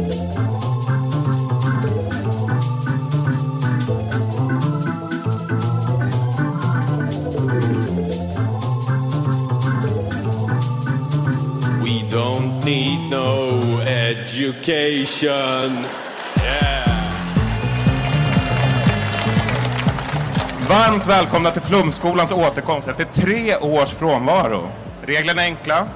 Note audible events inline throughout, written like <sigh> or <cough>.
We don't need no education. Varmt välkomna till Flumskolans återkomst efter tre års frånvaro. Reglerna är enkla.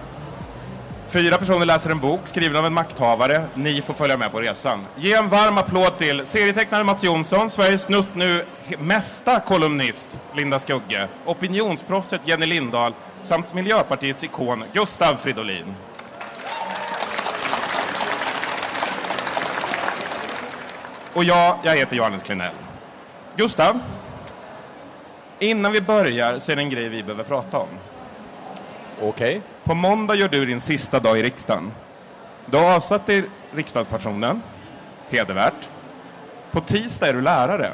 Fyra personer läser en bok skriven av en makthavare. Ni får följa med på resan. Ge en varm applåd till serietecknare Mats Jonsson, Sveriges just nu mesta kolumnist Linda Skugge, opinionsproffset Jenny Lindahl samt Miljöpartiets ikon Gustav Fridolin. Och jag, jag heter Johannes Klenell. Gustav, innan vi börjar så är det en grej vi behöver prata om. Okej. På måndag gör du din sista dag i riksdagen. Du har avsatt dig riksdagspensionen. Hedervärt. På tisdag är du lärare.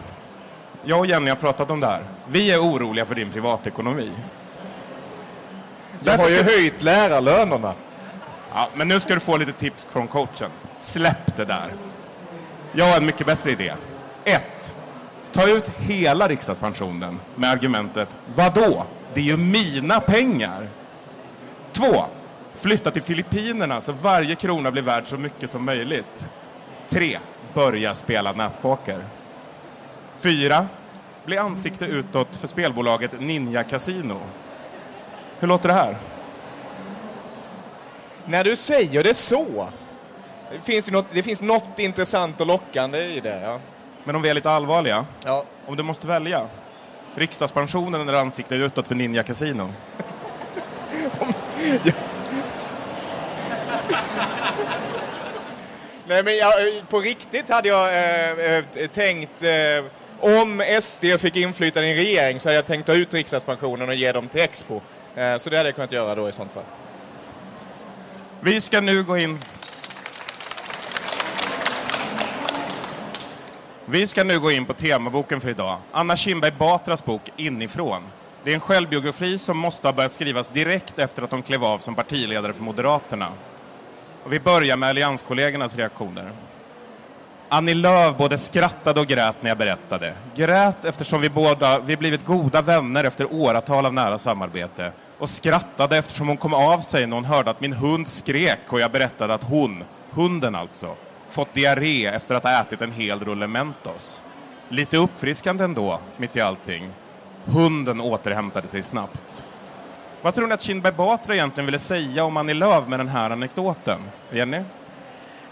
Jag och Jenny har pratat om det här. Vi är oroliga för din privatekonomi. Jag har ju ska- höjt lärarlönerna. Ja, men nu ska du få lite tips från coachen. Släpp det där. Jag har en mycket bättre idé. 1. Ta ut hela riksdagspensionen med argumentet Vadå? Det är ju mina pengar. 2. Flytta till Filippinerna så varje krona blir värd så mycket som möjligt. 3. Börja spela nätpoker. 4. Bli ansikte utåt för spelbolaget Ninja Casino. Hur låter det här? När du säger det så. Det finns, något, det finns något intressant och lockande i det. Ja. Men om vi är lite allvarliga. Ja. Om du måste välja. Riksdagspensionen eller ansikte utåt för Ninja Casino? <laughs> <laughs> Nej, men jag, på riktigt hade jag eh, eh tänkt... Eh, om SD fick inflytande i en regering så hade jag tänkt ta ut riksdagspensionen och ge dem till Expo. Eh, så det hade jag kunnat göra då i sånt fall. Vi ska nu gå in... Vi ska nu gå in på temaboken för idag. Anna Kinberg Batras bok Inifrån. Det är en självbiografi som måste ha börjat skrivas direkt efter att hon klev av som partiledare för Moderaterna. Och vi börjar med allianskollegornas reaktioner. Annie Lööf både skrattade och grät när jag berättade. Grät eftersom vi båda vi blivit goda vänner efter åratal av nära samarbete. Och skrattade eftersom hon kom av sig när hon hörde att min hund skrek och jag berättade att hon, hunden alltså, fått diarré efter att ha ätit en hel rulle Mentos. Lite uppfriskande ändå, mitt i allting. Hunden återhämtade sig snabbt. Vad tror ni att Kinberg Batra egentligen ville säga om Annie Lööf med den här anekdoten? Jenny?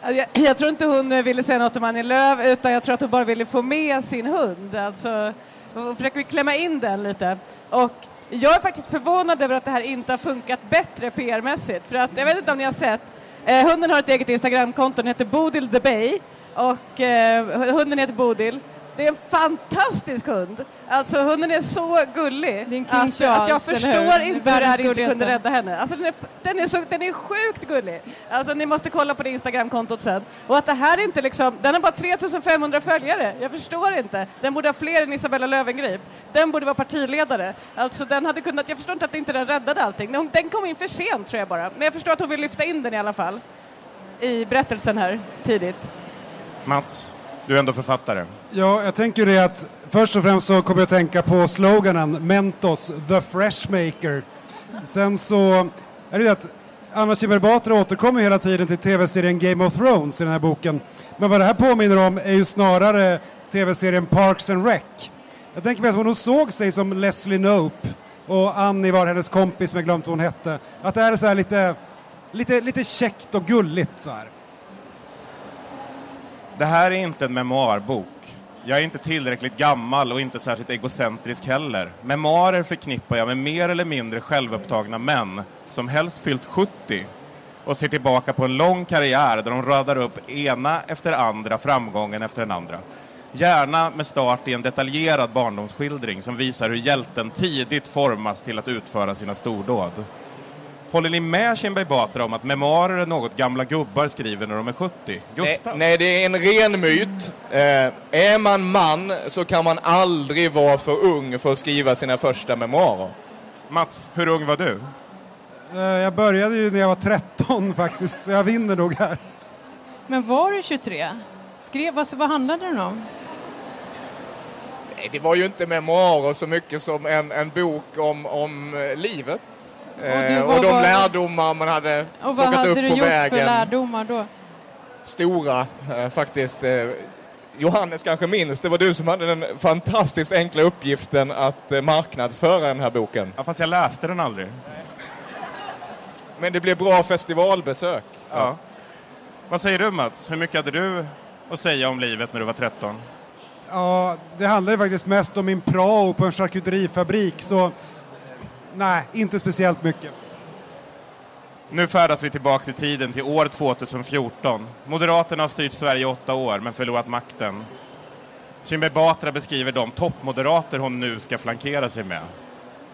Alltså, jag, jag tror inte hon eh, ville säga något om Annie Lööf utan jag tror att hon bara ville få med sin hund. Alltså, hon försöker klämma in den lite. Och jag är faktiskt förvånad över att det här inte har funkat bättre PR-mässigt. För att, jag vet inte om ni har sett, eh, hunden har ett eget Instagramkonto, den heter Bodil the Bay och eh, hunden heter Bodil. Det är en fantastisk hund. Alltså hunden är så gullig Det är en King att, att jag Charles, förstår hur? inte hur det här inte kunde rädda henne. Alltså den, är, den, är så, den är sjukt gullig. Alltså ni måste kolla på det Instagramkontot sen. Och att det här inte liksom, den har bara 3500 följare. Jag förstår inte. Den borde ha fler än Isabella Löwengrip. Den borde vara partiledare. Alltså den hade kunnat, jag förstår inte att inte den räddade allting. Den- Den kom in för sent tror jag bara. Men jag förstår att hon vill lyfta in den i alla fall. I berättelsen här tidigt. Mats, du är ändå författare. Ja, jag tänker det att först och främst så kommer jag att tänka på sloganen Mentos, the freshmaker. Sen så är det att Anna Kinberg Batra återkommer hela tiden till tv-serien Game of Thrones i den här boken. Men vad det här påminner om är ju snarare tv-serien Parks and Rec. Jag tänker mig att hon nog såg sig som Leslie Knope och Annie var hennes kompis, men jag glömt vad hon hette. Att det här är så här lite, lite, lite käckt och gulligt så här. Det här är inte en memoarbok. Jag är inte tillräckligt gammal och inte särskilt egocentrisk heller. Memoarer förknippar jag med mer eller mindre självupptagna män som helst fyllt 70 och ser tillbaka på en lång karriär där de radar upp ena efter andra framgången efter den andra. Gärna med start i en detaljerad barndomsskildring som visar hur hjälten tidigt formas till att utföra sina stordåd. Håller ni med Kinberg Batra om att memoarer är något gamla gubbar skriver när de är 70? Nej, Gustav? nej, det är en ren myt. Eh, är man man så kan man aldrig vara för ung för att skriva sina första memoarer. Mats, hur ung var du? Eh, Jag började ju när jag var 13 <laughs> faktiskt, så jag vinner nog här. Men var du 23? Skrev, vad, vad handlade den om? Nej, det var ju inte memoarer så mycket som en, en bok om, om eh, livet. Eh, vad och de var- lärdomar man hade Och vad plockat hade upp du på gjort för vägen. lärdomar då? Stora, eh, faktiskt. Eh, Johannes kanske minns, det var du som hade den fantastiskt enkla uppgiften att marknadsföra den här boken. Ja, fast jag läste den aldrig. Men det blev bra festivalbesök. Ja. Vad säger du Mats? Hur mycket hade du att säga om livet när du var 13? Ja, det handlar ju faktiskt mest om min prao på en charkuterifabrik, så nej, inte speciellt mycket. Nu färdas vi tillbaks i tiden till år 2014. Moderaterna har styrt Sverige i åtta år men förlorat makten. Kinberg Batra beskriver de toppmoderater hon nu ska flankera sig med.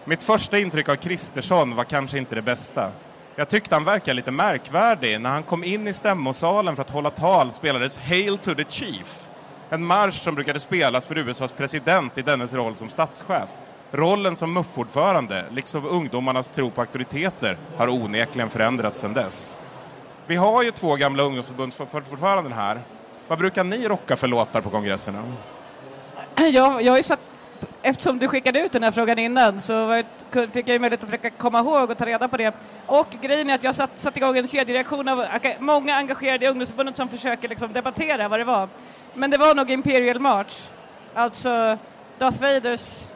Mitt första intryck av Kristersson var kanske inte det bästa. Jag tyckte han verkade lite märkvärdig. När han kom in i stämmosalen för att hålla tal spelades Hail to the Chief. En marsch som brukade spelas för USAs president i dennes roll som statschef. Rollen som MUF-ordförande, liksom ungdomarnas tro på auktoriteter, har onekligen förändrats sedan dess. Vi har ju två gamla ungdomsförbundsordföranden här. Vad brukar ni rocka för låtar på kongresserna? <clears throat> Jag, jag har ju satt, eftersom du skickade ut den här frågan innan så fick jag ju möjlighet att försöka komma ihåg och ta reda på det. Och grejen är att jag satt, satt igång en kedjereaktion av många engagerade i ungdomsförbundet som försöker liksom debattera vad det var. Men det var nog Imperial March, alltså Darth Vaders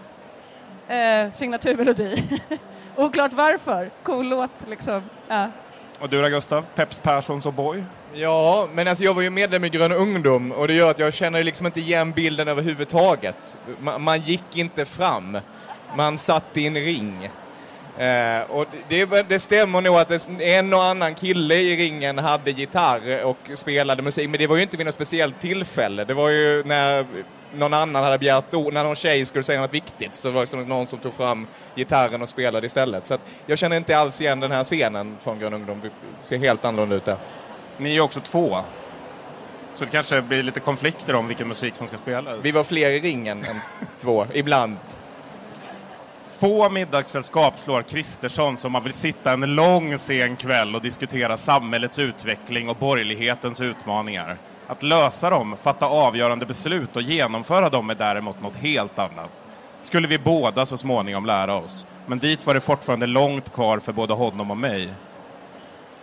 eh, signaturmelodi. <laughs> Oklart varför, cool låt liksom. Ja. Och du då Gustav? Peps Perssons och Boy? Ja, men alltså jag var ju medlem i Grön Ungdom och det gör att jag känner liksom inte igen bilden överhuvudtaget. Man, man gick inte fram, man satt i en ring. Eh, och det, det stämmer nog att en och annan kille i ringen hade gitarr och spelade musik, men det var ju inte vid något speciellt tillfälle. Det var ju när någon annan hade begärt ord, när någon tjej skulle säga något viktigt så var det liksom någon som tog fram gitarren och spelade istället. Så att jag känner inte alls igen den här scenen från Grön Ungdom. Det ser helt annorlunda ut där. Ni är ju också två. Så det kanske blir lite konflikter om vilken musik som ska spelas. Vi var fler i ringen än <laughs> två, ibland. Få middagssällskap slår Kristersson som man vill sitta en lång sen kväll och diskutera samhällets utveckling och borgerlighetens utmaningar. Att lösa dem, fatta avgörande beslut och genomföra dem är däremot något helt annat. Skulle vi båda så småningom lära oss. Men dit var det fortfarande långt kvar för både honom och mig.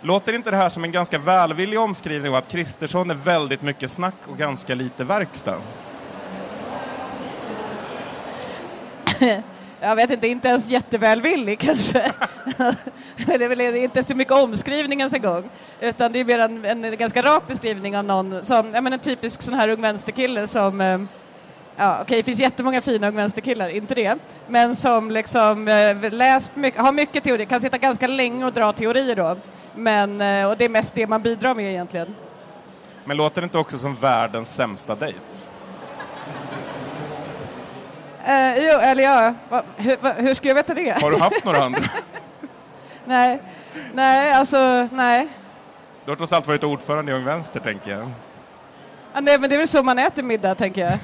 Låter inte det här som en ganska välvillig omskrivning av att Kristersson är väldigt mycket snack och ganska lite verkstad? <laughs> Jag vet inte, inte ens jättevälvillig kanske. <laughs> det är väl inte så mycket omskrivning ens en gång. Utan det är mer en, en ganska rak beskrivning av någon som, ja men en typisk sån här ung vänsterkille som eh, Ja, okej, det finns jättemånga fina ung vänsterkillar, inte det. Men som liksom eh, läst mycket, har mycket teori, kan sitta ganska länge och dra teorier då. Men, eh, och det är mest det man bidrar med egentligen. Men låter det inte också som världens sämsta dejt? Eh, jo, eller ja, va, hur, va, hur ska jag veta det? Har du haft några andra? <laughs> nej, nej, alltså nej. Du har trots allt varit ordförande i Ung Vänster, tänker jag. Ja, nej, men det är väl så man äter middag, tänker jag. <laughs>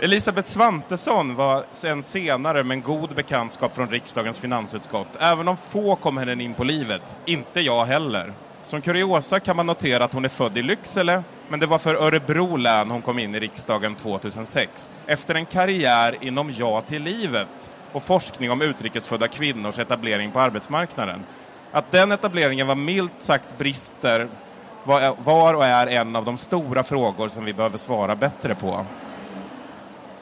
Elisabeth Svantesson var sen senare med en god bekantskap från riksdagens finansutskott. Även om få kom henne in på livet. Inte jag heller. Som kuriosa kan man notera att hon är född i Lycksele, men det var för Örebro län hon kom in i riksdagen 2006. Efter en karriär inom Ja till livet och forskning om utrikesfödda kvinnors etablering på arbetsmarknaden. Att den etableringen var milt sagt brister var, var och är en av de stora frågor som vi behöver svara bättre på.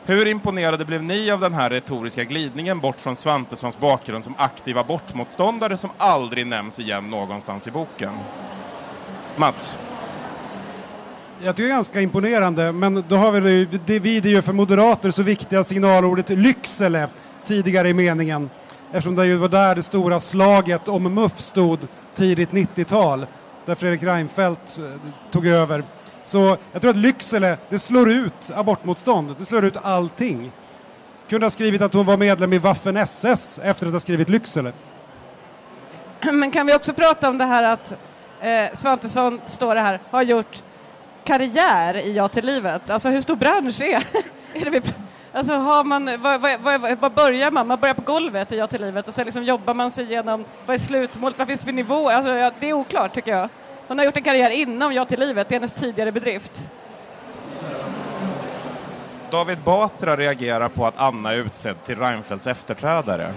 Hur imponerade blev ni av den här retoriska glidningen bort från Svantessons bakgrund som aktiv abortmotståndare som aldrig nämns igen någonstans i boken? Mats? Jag tycker det är ganska imponerande, men då har vi det, det vid ju för moderater så viktiga signalordet Lycksele tidigare i meningen. Eftersom det ju var där det stora slaget om MUF stod tidigt 90-tal, där Fredrik Reinfeldt eh, tog över. Så jag tror att Lycksele, det slår ut abortmotståndet, det slår ut allting. Kunde ha skrivit att hon var medlem i Waffen SS efter att ha skrivit Lycksele. Men kan vi också prata om det här att eh, Svantesson, står det här, har gjort karriär i Ja till livet? Alltså hur stor bransch är, <laughs> är det? Vi, alltså har man, vad, vad, vad, vad börjar man? Man börjar på golvet i Ja till livet och sen liksom jobbar man sig igenom, vad är slutmålet, vad finns det för nivå? Alltså, ja, det är oklart tycker jag. hon har gjort en karriär inom Ja till livet, det är hennes tidigare bedrift. David Batra reagerar på att Anna är utsedd till Reinfeldts efterträdare.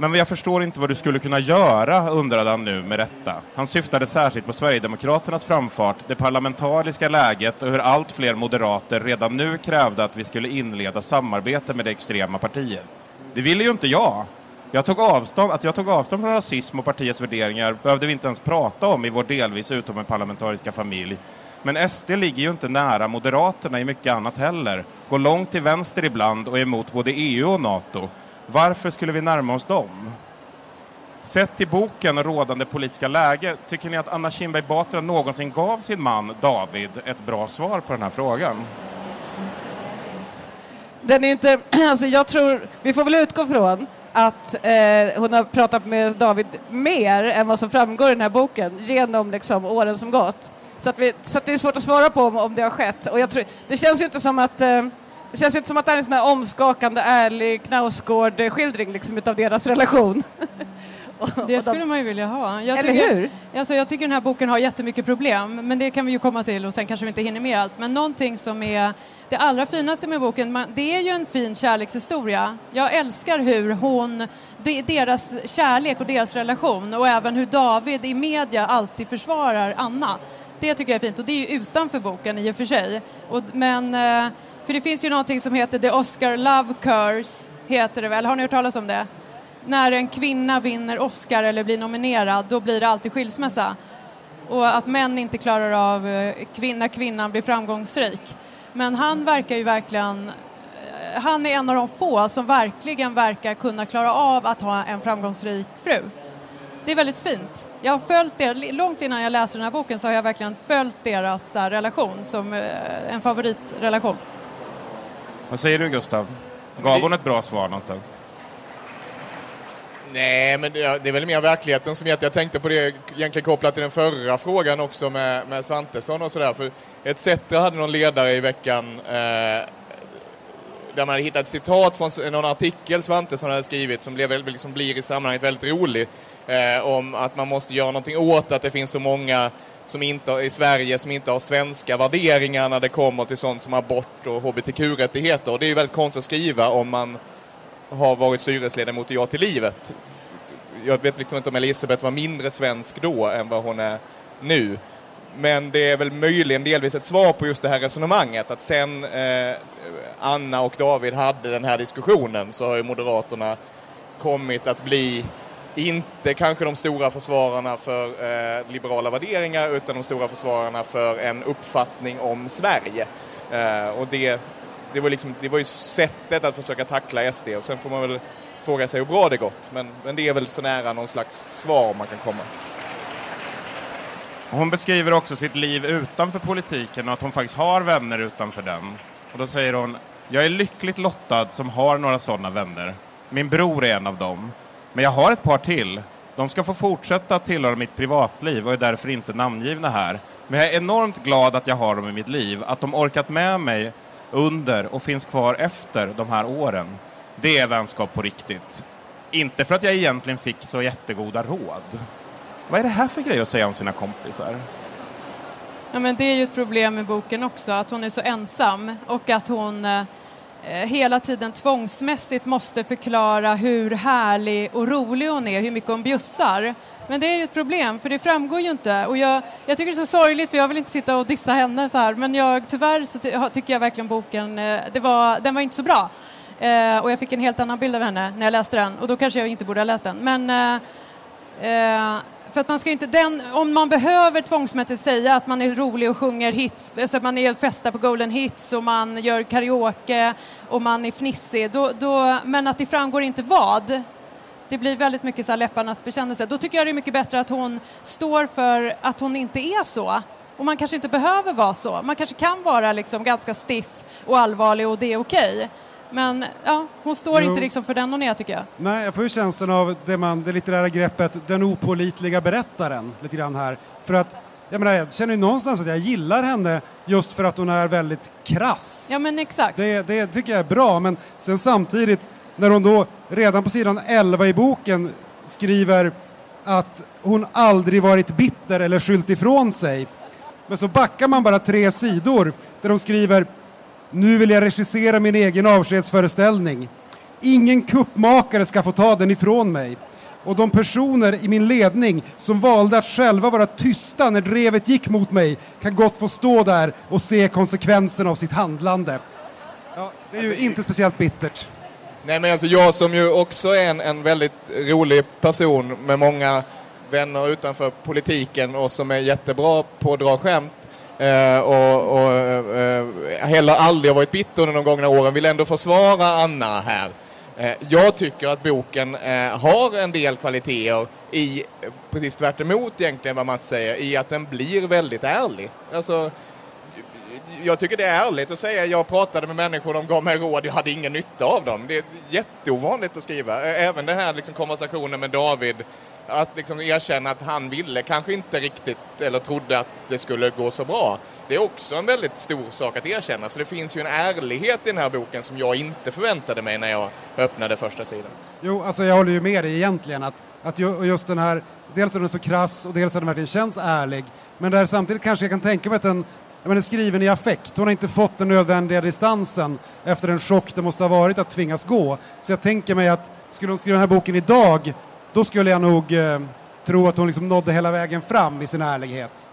Men jag förstår inte vad du skulle kunna göra, undrade han nu med rätta. Han syftade särskilt på Sverigedemokraternas framfart, det parlamentariska läget och hur allt fler moderater redan nu krävde att vi skulle inleda samarbete med det extrema partiet. Det ville ju inte jag. Jag tog avstånd, att jag tog avstånd från rasism och partiets värderingar behövde vi inte ens prata om i vår delvis utom en parlamentariska familj. Men SD ligger ju inte nära Moderaterna i mycket annat heller. Går långt till vänster ibland och är emot både EU och NATO. Varför skulle vi närma oss dem? Sett till boken och rådande politiska läge, tycker ni att Anna Kinberg Batra någonsin gav sin man David ett bra svar på den här frågan? Den är inte, <clears throat> alltså jag tror, vi får väl utgå från att eh, hon har pratat med David mer än vad som framgår i den här boken genom liksom, åren som gått. Så, att vi, så att det är svårt att svara på om, om det har skett. Och jag tror, det känns ju inte som att eh, det känns inte som att det är en sån här omskakande, ärlig Knausgård-skildring liksom, utav deras relation. <laughs> Det skulle man ju vilja ha. Jag Eller tycker, hur? Alltså jag tycker den här boken har jättemycket problem, men det kan vi ju komma till och sen kanske vi inte hinner med allt. Men någonting som är det allra finaste med boken, man, det är ju en fin kärlekshistoria. Jag älskar hur hon, de, deras kärlek och deras relation och även hur David i media alltid försvarar Anna. Det tycker jag är fint och det är ju utanför boken i och för sig. Och, men, eh, för det finns ju någonting som heter The Oscar Love Curse, heter det väl, har ni hört talas om det? När en kvinna vinner Oscar eller blir nominerad, då blir det alltid skilsmässa. Och att män inte klarar av eh, kvinna, kvinnan blir framgångsrik. Men han verkar ju verkligen eh, han är en av de få som verkligen verkar kunna klara av att ha en framgångsrik fru. Det är väldigt fint. Jag har följt det, långt innan jag läste den här boken så har jag verkligen följt deras eh, relation som en favoritrelation. Vad säger du Gustav? Gav hon ett bra svar någonstans? Nej, men det det är väl mer verkligheten som gett. Jag tänkte på det egentligen kopplat till den förra frågan också med, med Svantesson och sådär. För ETC hade någon ledare i veckan eh, där man hade hittat ett citat från någon artikel Svantesson hade skrivit som, blev, liksom blir i sammanhanget väldigt rolig. Eh, om att man måste göra någonting åt att det finns så många som inte, i Sverige som inte har svenska värderingar när det kommer till sånt som abort och hbtq-rättigheter. Och det är ju väldigt konstigt att skriva om man har varit styrelseledamot i Ja till livet. Jag vet liksom inte om Elisabeth var mindre svensk då än vad hon är nu. Men det är väl möjligen delvis ett svar på just det här resonemanget att sen eh, Anna och David hade den här diskussionen så har ju Moderaterna kommit att bli inte kanske de stora försvararna för eh, liberala värderingar utan de stora försvararna för en uppfattning om Sverige. Eh, och det, det, var liksom, det var ju sättet att försöka tackla SD och sen får man väl fråga sig hur bra det gått. Men, men det är väl så nära någon slags svar man kan komma. Hon beskriver också sitt liv utanför politiken och att hon faktiskt har vänner utanför den. Och då säger hon, jag är lyckligt lottad som har några sådana vänner. Min bror är en av dem. Men jag har ett par till. De ska få fortsätta att tillhöra mitt privatliv och är därför inte namngivna här. Men jag är enormt glad att jag har dem i mitt liv, att de orkat med mig under och finns kvar efter de här åren. Det är vänskap på riktigt. Inte för att jag egentligen fick så jättegoda råd. Vad är det här för grej att säga om sina kompisar? Ja, men det är ju ett problem med boken också, att hon är så ensam och att hon eh, Eh, hela tiden tvångsmässigt måste förklara hur härlig och rolig hon är, hur mycket hon bjussar. Men det är ju ett problem, för det framgår ju inte. Och jag, jag tycker det är så sorgligt, för jag vill inte sitta och dissa henne så här, men jag, tyvärr så ty, tycker jag verkligen boken, eh, det var, den var inte så bra. Eh, och jag fick en helt annan bild av henne när jag läste den, och då kanske jag inte borde ha läst den. Men eh, Eh, för att man ska ju inte, den, om man behöver tvångsmässigt säga att man är rolig och sjunger hits, så att man är festar på Golden Hits och man gör karaoke och man är fnissig, då, då, men att det framgår inte vad. Det blir väldigt mycket så här läpparnas bekännelse. Då tycker jag det är mycket bättre att hon står för att hon inte är så. Och man kanske inte behöver vara så. Man kanske kan vara liksom ganska stiff och allvarlig och det är okej. Men ja, hon står Jo. inte liksom för den hon är tycker jag. Nej, jag får ju känslan av det, man, det litterära greppet den opålitliga berättaren lite grann här. För att, jag menar, jag känner ju någonstans att jag gillar henne just för att hon är väldigt krass. Ja men exakt. Det, det tycker jag är bra, men sen samtidigt när hon då redan på sidan 11 i boken skriver att hon aldrig varit bitter eller skyllt ifrån sig. Men så backar man bara tre sidor där de skriver Nu vill jag regissera min egen avskedsföreställning. Ingen kuppmakare ska få ta den ifrån mig. Och de personer i min ledning som valde att själva vara tysta när drevet gick mot mig kan gott få stå där och se konsekvenserna av sitt handlande. Ja, det är ju Alltså, inte speciellt bittert. Nej men alltså jag som ju också är en, en väldigt rolig person med många vänner utanför politiken och som är jättebra på att dra skämt eh, och, och eh, eh, heller aldrig har varit bitter under de gångna åren vill ändå försvara Anna här. Eh, jag tycker att boken eh, har en del kvaliteter i, eh, precis tvärt emot egentligen vad Mats säger, i att den blir väldigt ärlig. Alltså, jag tycker det är ärligt att säga jag pratade med människor, de gav mig råd, jag hade ingen nytta av dem. Det är jätteovanligt att skriva. Även den här liksom konversationen med David, att liksom erkänna att han ville, kanske inte riktigt, eller trodde att det skulle gå så bra. Det är också en väldigt stor sak att erkänna. Så det finns ju en ärlighet i den här boken som jag inte förväntade mig när jag öppnade första sidan. Jo, alltså jag håller ju med dig egentligen att, att just den här, dels är den så krass och dels är den verkligen känns ärlig, men där samtidigt kanske jag kan tänka mig att den jag menar, skriven i affekt. Hon har inte fått den nödvändiga distansen efter den chock det måste ha varit att tvingas gå. Så jag tänker mig att skulle hon skriva den här boken idag, då skulle jag nog eh, tro att hon liksom nådde hela vägen fram i sin ärlighet.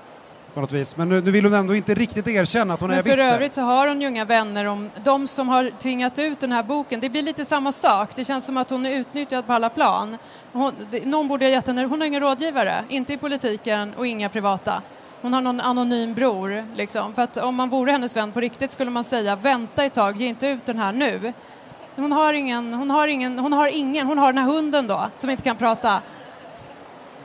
På något vis. Men nu, nu vill hon ändå inte riktigt erkänna att hon är Men för bitter. övrigt så har hon ju inga vänner om de som har tvingat ut den här boken. Det blir lite samma sak. Det känns som att hon är utnyttjad på alla plan. Hon, det, någon borde ha gett henne, hon har ingen rådgivare, inte i politiken och inga privata. Hon har någon anonym bror, liksom. För att om man vore hennes vän på riktigt skulle man säga vänta ett tag, ge inte ut den här nu. Hon har ingen, hon har ingen, hon har ingen, hon har den här hunden då, som inte kan prata.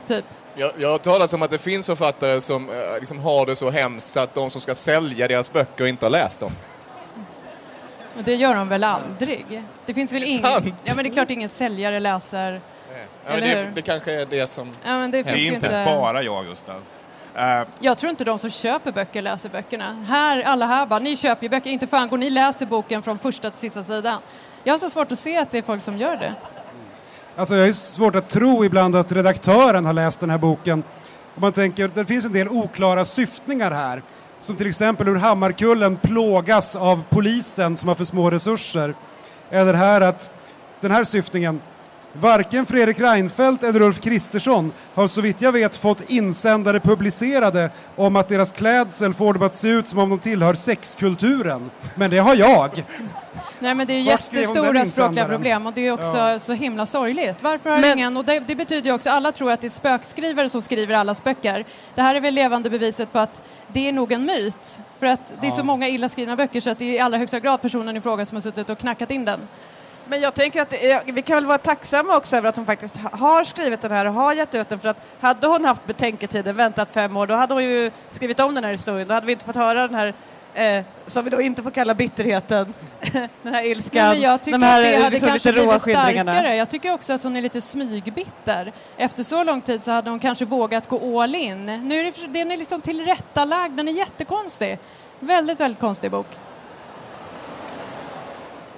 Typ. Jag, jag har talat om att det finns författare som eh, liksom har det så hemskt att de som ska sälja deras böcker inte har läst dem. Och det gör de väl aldrig? Det finns väl ingen... Sant. Ja men det är klart ingen säljare läser... Ja, men Eller det, hur? det kanske är det som... Ja men det Det finns är ju inte inte... bara jag, Gustav. Eh, Jag tror inte de som köper böcker läser böckerna. Här, alla här bara, ni köper ju böcker, inte fan går ni läser boken från första till sista sidan. Jag har så svårt att se att det är folk som gör det. Alltså jag har svårt att tro ibland att redaktören har läst den här boken. Om man tänker, det finns en del oklara syftningar här. Som till exempel hur Hammarkullen plågas av polisen som har för små resurser. Eller här att den här syftningen Varken Fredrik Reinfeldt eller Ulf Kristersson har så vitt jag vet fått insändare publicerade om att deras klädsel får dem att se ut som om de tillhör sexkulturen. Men det har jag. Nej men det är ju jättestora språkliga problem och det är också Ja. så himla sorgligt. Varför har Men- ingen, och det, det betyder ju också, alla tror att det är spökskrivare som skriver allas böcker. Det här är väl levande beviset på att det är nog en myt. För att det är så många illa skrivna böcker så att det är i allra högsta grad personen i fråga som har suttit och knackat in den. Men jag tänker att är- vi kan väl vara tacksamma också över att hon faktiskt ha- har skrivit den här och har gett ut den för att hade hon haft betänketiden, väntat fem år, då hade hon ju skrivit om den här historien. Då hade vi inte fått höra den här, eh, som vi då inte får kalla bitterheten, <laughs> den här ilskan, Nej, jag tycker de här att det hade liksom kanske lite råa skildringarna. Jag tycker också att hon är lite smygbitter. Efter så lång tid så hade hon kanske vågat gå all in. Nu är det, den är liksom tillrättalagd, den är jättekonstig. Väldigt, väldigt konstig bok.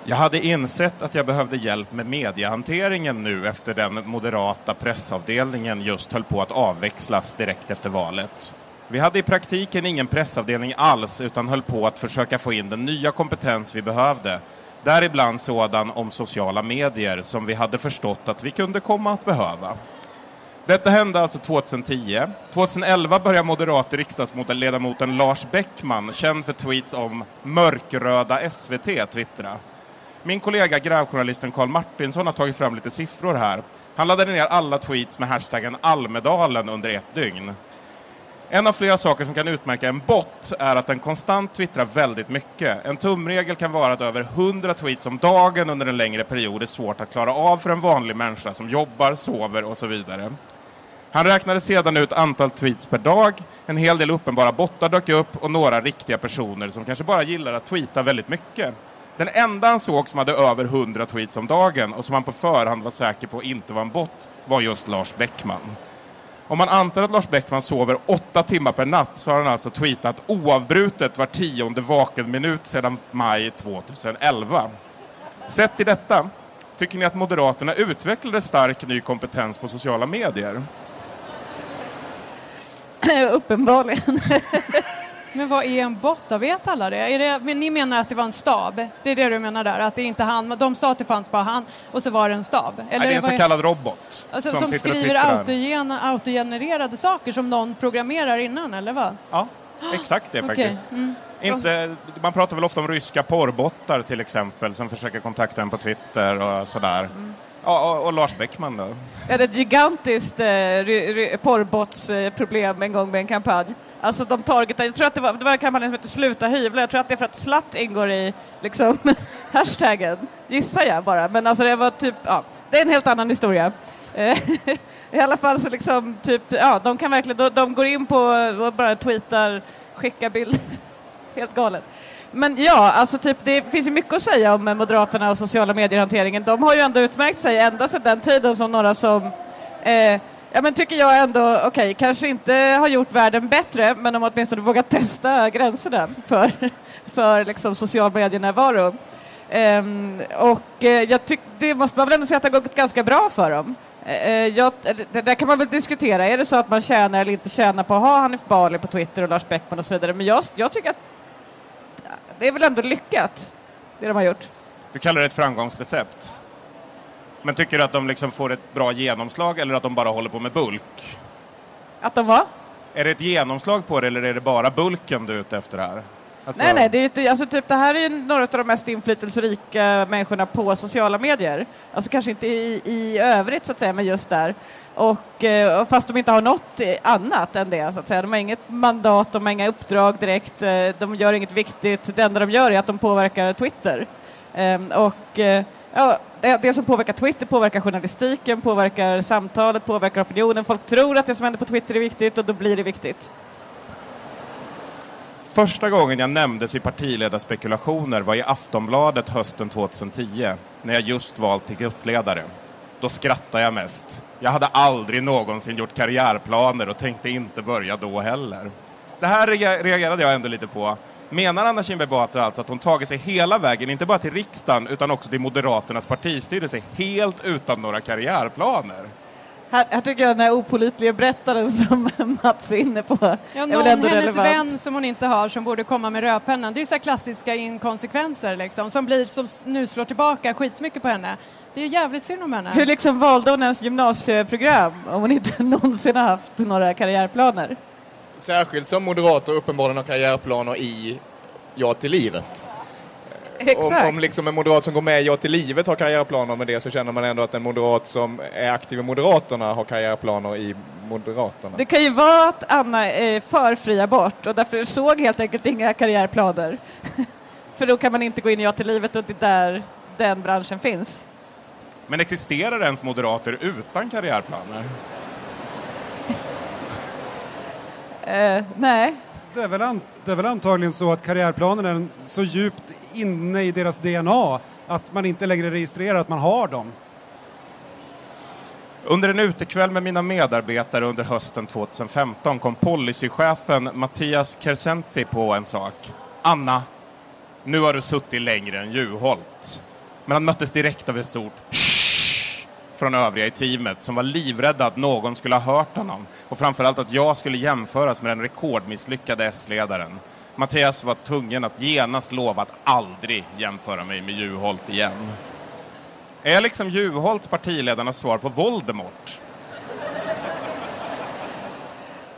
Jag hade insett att jag behövde hjälp med mediehanteringen nu efter den moderata pressavdelningen just höll på att avväxlas direkt efter valet. Vi hade i praktiken ingen pressavdelning alls utan höll på att försöka få in den nya kompetens vi behövde. Däribland sådan om sociala medier som vi hade förstått att vi kunde komma att behöva. Detta hände alltså 2010. 2011 började moderat riksdagsledamoten Lars Bäckman, känd för tweets om mörkröda SVT, twittra. Min kollega grävjournalisten Karl Martinsson har tagit fram lite siffror här. Han laddade ner alla tweets med hashtaggen Almedalen under ett dygn. En av flera saker som kan utmärka en bot är att den konstant twittrar väldigt mycket. En tumregel kan vara att över 100 tweets om dagen under en längre period är svårt att klara av för en vanlig människa som jobbar, sover och så vidare. Han räknade sedan ut antal tweets per dag, en hel del uppenbara bottar dök upp och några riktiga personer som kanske bara gillar att tweeta väldigt mycket. Den enda han såg som hade över 100 tweets om dagen och som han på förhand var säker på inte var en bot var just Lars Bäckman. Om man antar att Lars Bäckman sover åtta timmar per natt så har han alltså tweetat oavbrutet var tionde vaken minut sedan maj 2011. Sett till detta, tycker ni att Moderaterna utvecklade stark ny kompetens på sociala medier? <laughs> Uppenbarligen. <laughs> Men vad är en bot då? Vet alla det? Är det? Men ni menar att det var en stab? Det är det du menar där? Att det inte han, de sa att det fanns bara han och så var det en stab? Nej, det är en så kallad robot Alltså, som, som, skriver autogen, autogenererade saker som någon programmerar innan, eller vad? Ja, exakt det <gasps> faktiskt. mm. Inte, man pratar väl ofta om ryska porrbottar till exempel som försöker kontakta en på Twitter och sådär. Mm. Ja, och, och Lars Bäckman då? Jag hade ett gigantiskt eh, porrbotsproblem en gång med en kampanj. Alltså de targetade, jag tror att det var, det var en kampanj som hette Sluta hyvla, jag tror att det är för att slatt ingår i liksom <laughs> hashtaggen, gissar jag bara. Men alltså det var typ, ja, det är en helt annan historia. Eh, <laughs> I alla fall så liksom, typ, ja, de kan verkligen, de, de går in på och bara tweetar, skickar bilder. <laughs> helt galet. Men ja, alltså typ, det finns ju mycket att säga om Moderaterna och sociala medier-hanteringen. De har ju ändå utmärkt sig ända sedan den tiden som några som eh, Ja men tycker jag ändå, okej, kanske inte har gjort världen bättre, men de har åtminstone vågat testa gränserna för, för liksom social medienärvaro. Um, ehm, och eh, jag tyck, det måste man väl ändå säga att det har gått ganska bra för dem. Uh, jag, det där kan man väl diskutera, är det så att man tjänar eller inte tjänar på att ha Hanif Bali på Twitter och Lars Beckman och så vidare, men jag, jag tycker att det är väl ändå lyckat, det de har gjort. Du kallar det ett framgångsrecept. Men tycker du att de liksom får ett bra genomslag eller att de bara håller på med bulk? Att de var? Är det ett genomslag på det eller är det bara bulken du är ute efter här? Alltså- Nej, nej, det, är ju alltså, typ, det här är ju några av de mest inflytelserika människorna på sociala medier. Alltså kanske inte i, i övrigt så att säga, men just där. Och, eh, och fast de inte har något annat än det så att säga. De har inget mandat, de har inga uppdrag direkt, eh, de gör inget viktigt. Det enda de gör är att de påverkar Twitter. Ehm, och eh, ja, eh, det, som påverkar Twitter påverkar journalistiken, påverkar samtalet, påverkar opinionen. Folk tror att det som händer på Twitter är viktigt och då blir det viktigt. Första gången jag nämndes i partiledarspekulationer var i Aftonbladet hösten 2010 när jag just valt till gruppledare. Då skrattade jag mest. Jag hade aldrig någonsin gjort karriärplaner och tänkte inte börja då heller. Det här reagerade jag ändå lite på. Menar Anna Kinberg Batra alltså att hon tagit sig hela vägen, inte bara till riksdagen, utan också till Moderaternas partistyrelse, helt utan några karriärplaner? Här, här tycker jag den här opolitliga berättaren som <laughs> Mats är inne på Ja, någon, hennes relevant. vän som hon inte har som borde komma med rödpennan. Det är så här klassiska inkonsekvenser liksom, som, blir, som nu slår tillbaka skitmycket på henne. Det är jävligt synd om henne. Hur liksom valde hon ens gymnasieprogram om hon inte <laughs> någonsin har haft några karriärplaner? Särskilt som moderater uppenbarligen har karriärplaner i Ja till livet. Exakt. Om, om liksom en moderat som går med i Ja till livet har karriärplaner med det så känner man ändå att en moderat som är aktiv i Moderaterna har karriärplaner i Moderaterna. Det kan ju vara att Anna är för fri abort och därför såg helt enkelt inga karriärplaner. <laughs> för då kan man inte gå in i Ja till livet och det är där den branschen finns. Men existerar ens moderater utan karriärplaner? Eh, nej. Det är, väl an, det är väl antagligen så att karriärplanen är så djupt inne i deras DNA att man inte längre registrerar att man har dem. Under en utekväll med mina medarbetare under hösten 2015 kom policychefen Mattias Kersenti på en sak. Anna, nu har du suttit längre än Juholt. Men han möttes direkt av ett stort "Shh" från övriga i teamet som var livrädda att någon skulle ha hört honom och framförallt att jag skulle jämföras med den rekordmisslyckade S-ledaren. Mattias var tvungen att genast lova att aldrig jämföra mig med Juholt igen. Är liksom Juholt partiledarnas svar på Voldemort?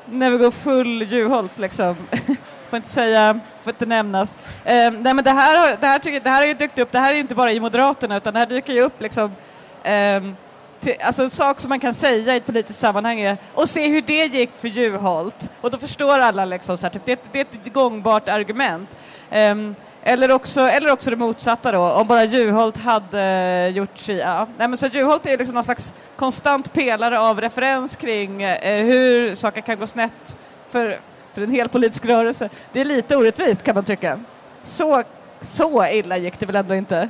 När vi går full Juholt liksom. <laughs> får inte säga, får inte nämnas. Eh, nej men det här, har- det, här tycker, det här har ju dykt upp, det här är ju inte bara i Moderaterna utan det här dyker ju upp liksom eh, till, alltså en sak som man kan säga i ett politiskt sammanhang är och se hur det gick för Juholt. Och då förstår alla liksom så här, typ, det, det är ett gångbart argument. Um, eller också, eller också det motsatta då, om bara Juholt hade gjort si... Ja. Nej, men så Juholt är liksom någon slags konstant pelare av referens kring eh, hur saker kan gå snett för, för en hel politisk rörelse. Det är lite orättvist kan man tycka. Så, så illa gick det väl ändå inte?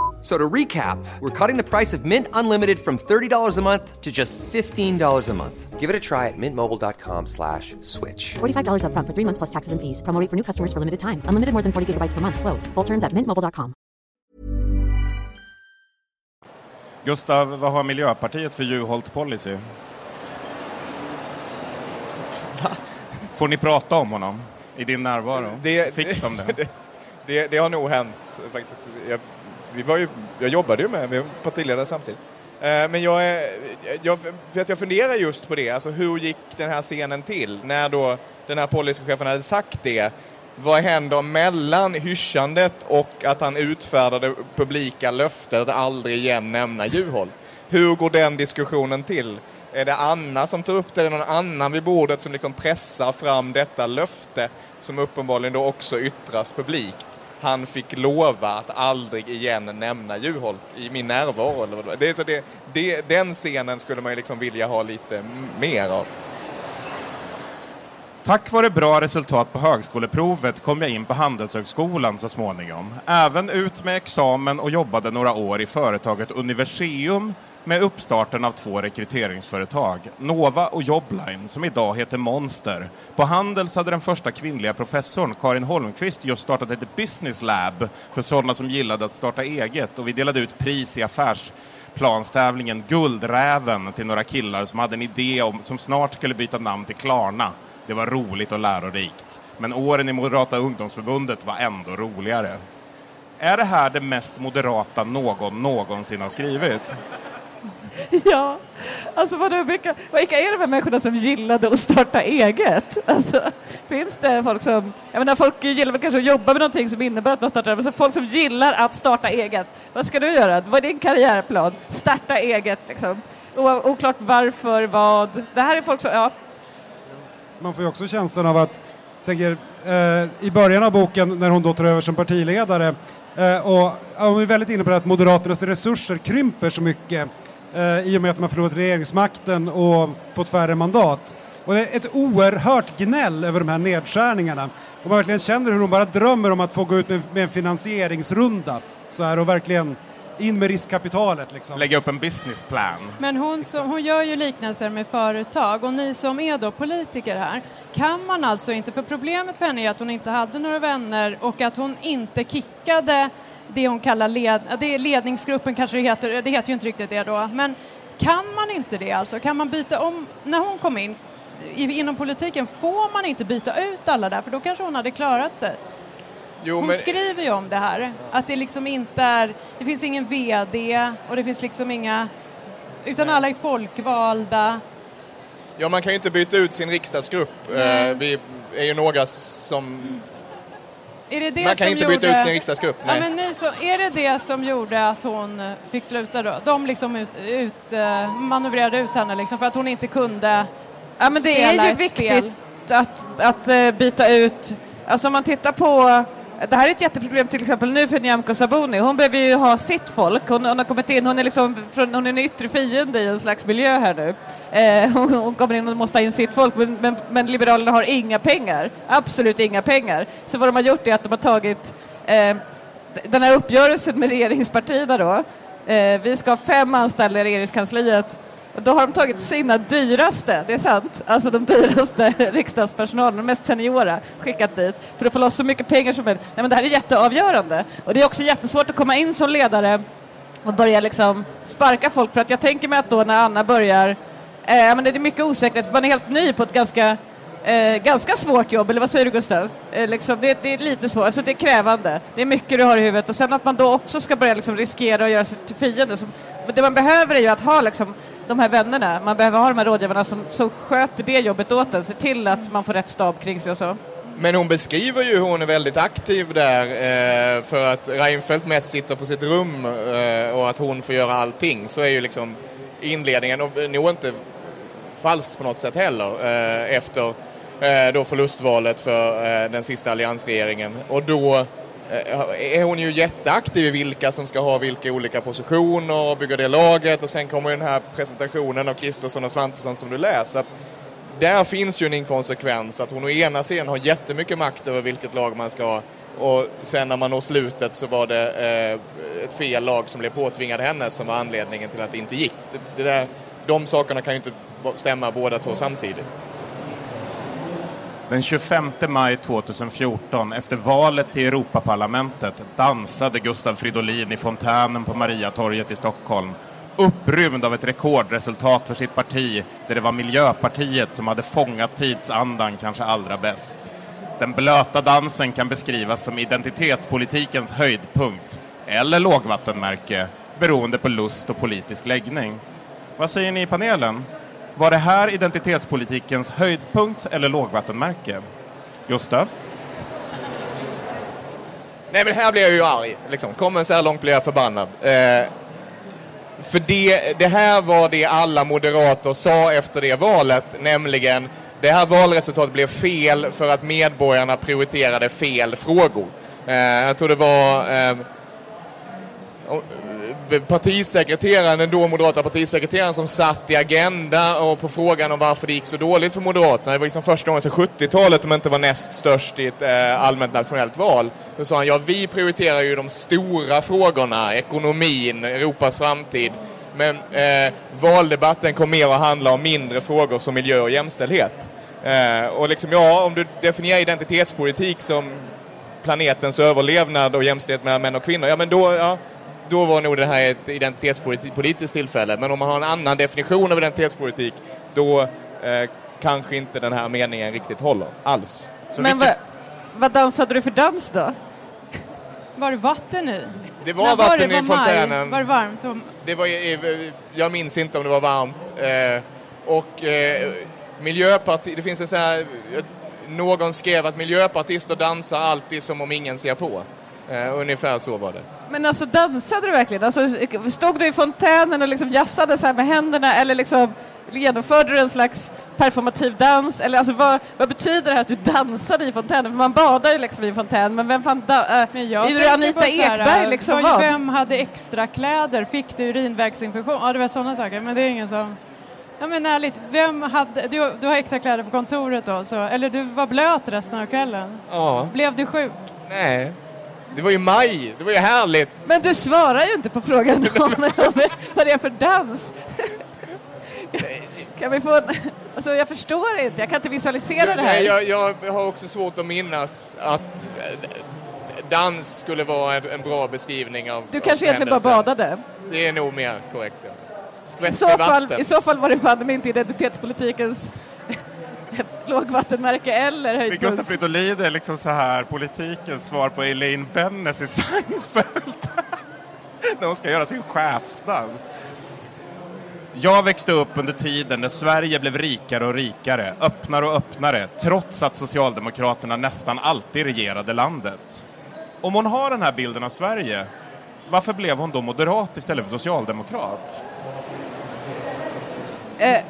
F- So to recap, we're cutting the price of Mint Unlimited from $30 a month to just $15 a month. Give it a try at mintmobile.com slash switch. $45 upfront for three months plus taxes and fees. Promo for new customers for limited time. Unlimited more than 40 gigabytes per month. Slows. Full terms at mintmobile.com. Gustav, vad har Miljöpartiet för Juholt-policy? Får ni prata om honom i din närvaro? Det- Fick de det? <laughs> det, det, det har nog hänt faktiskt. Jag, vi var ju, jag jobbade ju med, med partiledare samtidigt. Eh, men jag, är- jag, för att jag funderar just på det, alltså hur gick den här scenen till? När då den här policychefen hade sagt det, vad händer mellan hyschandet och att han utfärdade publika löften att aldrig igen nämna Juholt? Hur går den diskussionen till? Är det Anna som tar upp det, är det någon annan vid bordet som liksom pressar fram detta löfte som uppenbarligen då också yttras publikt? Han fick lova att aldrig igen nämna Juholt i min närvaro. Eller vad det, är så det, det, den scenen skulle man ju liksom vilja ha lite mer av. Tack vare bra resultat på högskoleprovet kom jag in på Handelshögskolan så småningom. Även ut med examen och jobbade några år i företaget Universium med uppstarten av två rekryteringsföretag, Nova och Jobline, som idag heter Monster. På Handels hade den första kvinnliga professorn, Karin Holmqvist, just startat ett business lab för sådana som gillade att starta eget och vi delade ut pris i affärsplanstävlingen Guldräven till några killar som hade en idé om, som snart skulle byta namn till Klarna. Det var roligt och lärorikt. Men åren i Moderata ungdomsförbundet var ändå roligare. Är det här det mest moderata någon någonsin har skrivit? <laughs> Ja, alltså vadå, vilka, vilka är de här människorna som gillade att starta eget? Alltså, finns det folk som, jag menar folk gillar väl kanske att jobba med någonting som innebär att man startar, men så folk som gillar att starta eget. Vad ska du göra? Vad är din karriärplan? Starta eget liksom. O- Oklart varför, vad. Det här är folk som, ja, Man får ju också känslan av att, tänker, eh, i början av boken när hon då tar över som partiledare, eh, och hon är väldigt inne på det att Moderaternas resurser krymper så mycket eh, i och med att de har förlorat regeringsmakten och fått färre mandat. Och det är ett oerhört gnäll över de här nedskärningarna. Och man verkligen känner hur hon bara drömmer om att få gå ut med, med en finansieringsrunda så här och verkligen in med riskkapitalet liksom. Lägga upp en business plan. Men hon, som, hon gör ju liknelser med företag och ni som är då politiker här, kan man alltså inte, för problemet för henne är att hon inte hade några vänner och att hon inte kickade det hon kallar led, det är ledningsgruppen kanske det heter, det heter ju inte riktigt det då, men kan man inte det alltså? Kan man byta om, när hon kom in inom politiken, får man inte byta ut alla där för då kanske hon hade klarat sig? Jo, Hon men, skriver ju om det här, att det liksom inte är, det finns ingen VD och det finns liksom inga, utan alla är folkvalda. ja, man kan ju inte byta ut sin riksdagsgrupp. Nej. Eh, vi är ju några som... Är det det Man kan som inte gjorde... byta ut sin riksdagsgrupp, Ja, nej. men ni så, är det det som gjorde att hon eh, fick sluta då? De liksom ut, ut, eh, manövrerade ut henne liksom för att hon inte kunde Ja, men det är ju viktigt spel. att, att eh, byta ut, alltså om man tittar på det här är ett jätteproblem till exempel nu för Nyamko Sabuni. Hon behöver ju ha sitt folk. Hon, hon har kommit in, hon är liksom från, hon är en yttre fiende i en slags miljö här nu. Eh, hon, hon kommer in och måste ha in sitt folk men, men, men Liberalerna har inga pengar. Absolut inga pengar. Så vad de har gjort är att de har tagit eh, den här uppgörelsen med regeringspartierna då. Eh, vi ska ha fem anställda i regeringskansliet och då har de tagit sina dyraste, det är sant, alltså de dyraste <laughs> riksdagspersonalen, de mest seniora, skickat dit för att få loss så mycket pengar som möjligt. Nej, men det här är jätteavgörande och det är också jättesvårt att komma in som ledare och börja liksom sparka folk för att jag tänker mig att då när Anna börjar, eh, men det är mycket osäkerhet, man är helt ny på ett ganska Eh, ganska svårt jobb, eller vad säger du Gustav? Eh, liksom, det, det är lite svårt, alltså det är krävande. Det är mycket du har i huvudet och sen att man då också ska börja liksom riskera att göra sig till fiende. Så, men det man behöver är ju att ha liksom, de här vännerna, man behöver ha de här rådgivarna som, som sköter det jobbet åt en, se till att man får rätt stab kring sig och så. Men hon beskriver ju hur hon är väldigt aktiv där eh, för att Reinfeldt mest sitter på sitt rum eh, och att hon får göra allting. Så är ju liksom inledningen, och nog inte falskt på något sätt heller, eh, efter eh, då förlustvalet för eh, den sista alliansregeringen. Och då eh, Eh, är hon ju jätteaktiv i vilka som ska ha vilka olika positioner och bygga det laget och sen kommer ju den här presentationen av Kristersson och Svantesson som du läser. Där finns ju en inkonsekvens att hon å ena sidan har jättemycket makt över vilket lag man ska ha och sen när man når slutet så var det eh, ett fel lag som blev påtvingade henne som var anledningen till att det inte gick. Det, det där, de sakerna kan ju inte stämma båda två samtidigt. Den 25 maj 2014, efter valet till Europaparlamentet, dansade Gustav Fridolin i fontänen på Mariatorget i Stockholm upprymd av ett rekordresultat för sitt parti där det var Miljöpartiet som hade fångat tidsandan kanske allra bäst. Den blöta dansen kan beskrivas som identitetspolitikens höjdpunkt eller lågvattenmärke beroende på lust och politisk läggning. Vad säger ni i panelen? Var det här identitetspolitikens höjdpunkt eller lågvattenmärke? Gustav? Nej men här blir jag ju arg. Liksom. Kommer så här långt blir jag förbannad. Eh, för det, det här var det alla moderater sa efter det valet, nämligen det här valresultatet blev fel för att medborgarna prioriterade fel frågor. Eh, jag tror det var eh, partisekreteraren, den då moderata partisekreteraren som satt i Agenda och på frågan om varför det gick så dåligt för Moderaterna, det var liksom första gången sedan 70-talet de inte var näst störst i ett eh, allmänt nationellt val. Då sa han, ja vi prioriterar ju de stora frågorna, ekonomin, Europas framtid. Men eh, valdebatten kom mer att handla om mindre frågor som miljö och jämställdhet. Eh, och liksom, ja, om du definierar identitetspolitik som planetens överlevnad och jämställdhet mellan män och kvinnor, ja men då, ja, då var nog det här ett identitetspolitiskt tillfälle. Men om man har en annan definition av identitetspolitik, då eh, kanske inte den här meningen riktigt håller alls. Så Men vilket... vad, vad dansade du för dans då? Var det vatten i? Det var När vatten var det? i fontänen. Var det varmt? Det var, jag minns inte om det var varmt. Eh, och eh, Miljöpartiet, det finns en sån här, någon skrev att miljöpartister dansar alltid som om ingen ser på. Eh, ungefär så var det. Men alltså dansade du verkligen? Alltså, stod du i fontänen och liksom jassade så här med händerna eller liksom genomförde du en slags performativ dans? Eller alltså, vad, vad betyder det här att du dansade i fontänen? För man badar ju liksom i fontän, men vem fan da, äh, men jag är det Anita Ekberg liksom? Vad? Vem hade extra kläder? Fick du urinvägsinfektion? Ja, det var sådana saker, men det är ingen som... Ja men ärligt, vem hade, du, du har extra kläder på kontoret då, så, eller du var blöt resten av kvällen? Ja. Blev du sjuk? Nej. Det var ju maj, det var ju härligt. Men du svarar ju inte på frågan om <laughs> vad det är för dans. Kan vi få en... Alltså jag förstår inte, jag kan inte visualisera det här. Jag, jag har också svårt att minnas att eh, dans skulle vara en, en bra beskrivning av Du kanske egentligen bara badade? Det är nog mer korrekt, ja. I så, fall, I så fall var det fan inte identitetspolitikens <laughs> lågvattenmärke eller höjdpunkt. Gustaf Fridolin är liksom så här politikens svar på Elaine Bennes i <laughs> Seinfeld. När hon ska göra sin chefsdans. Jag växte upp under tiden när Sverige blev rikare och rikare, öppnare och öppnare, trots att Socialdemokraterna nästan alltid regerade landet. Om hon har den här bilden av Sverige, varför blev hon då moderat istället för socialdemokrat? Eh,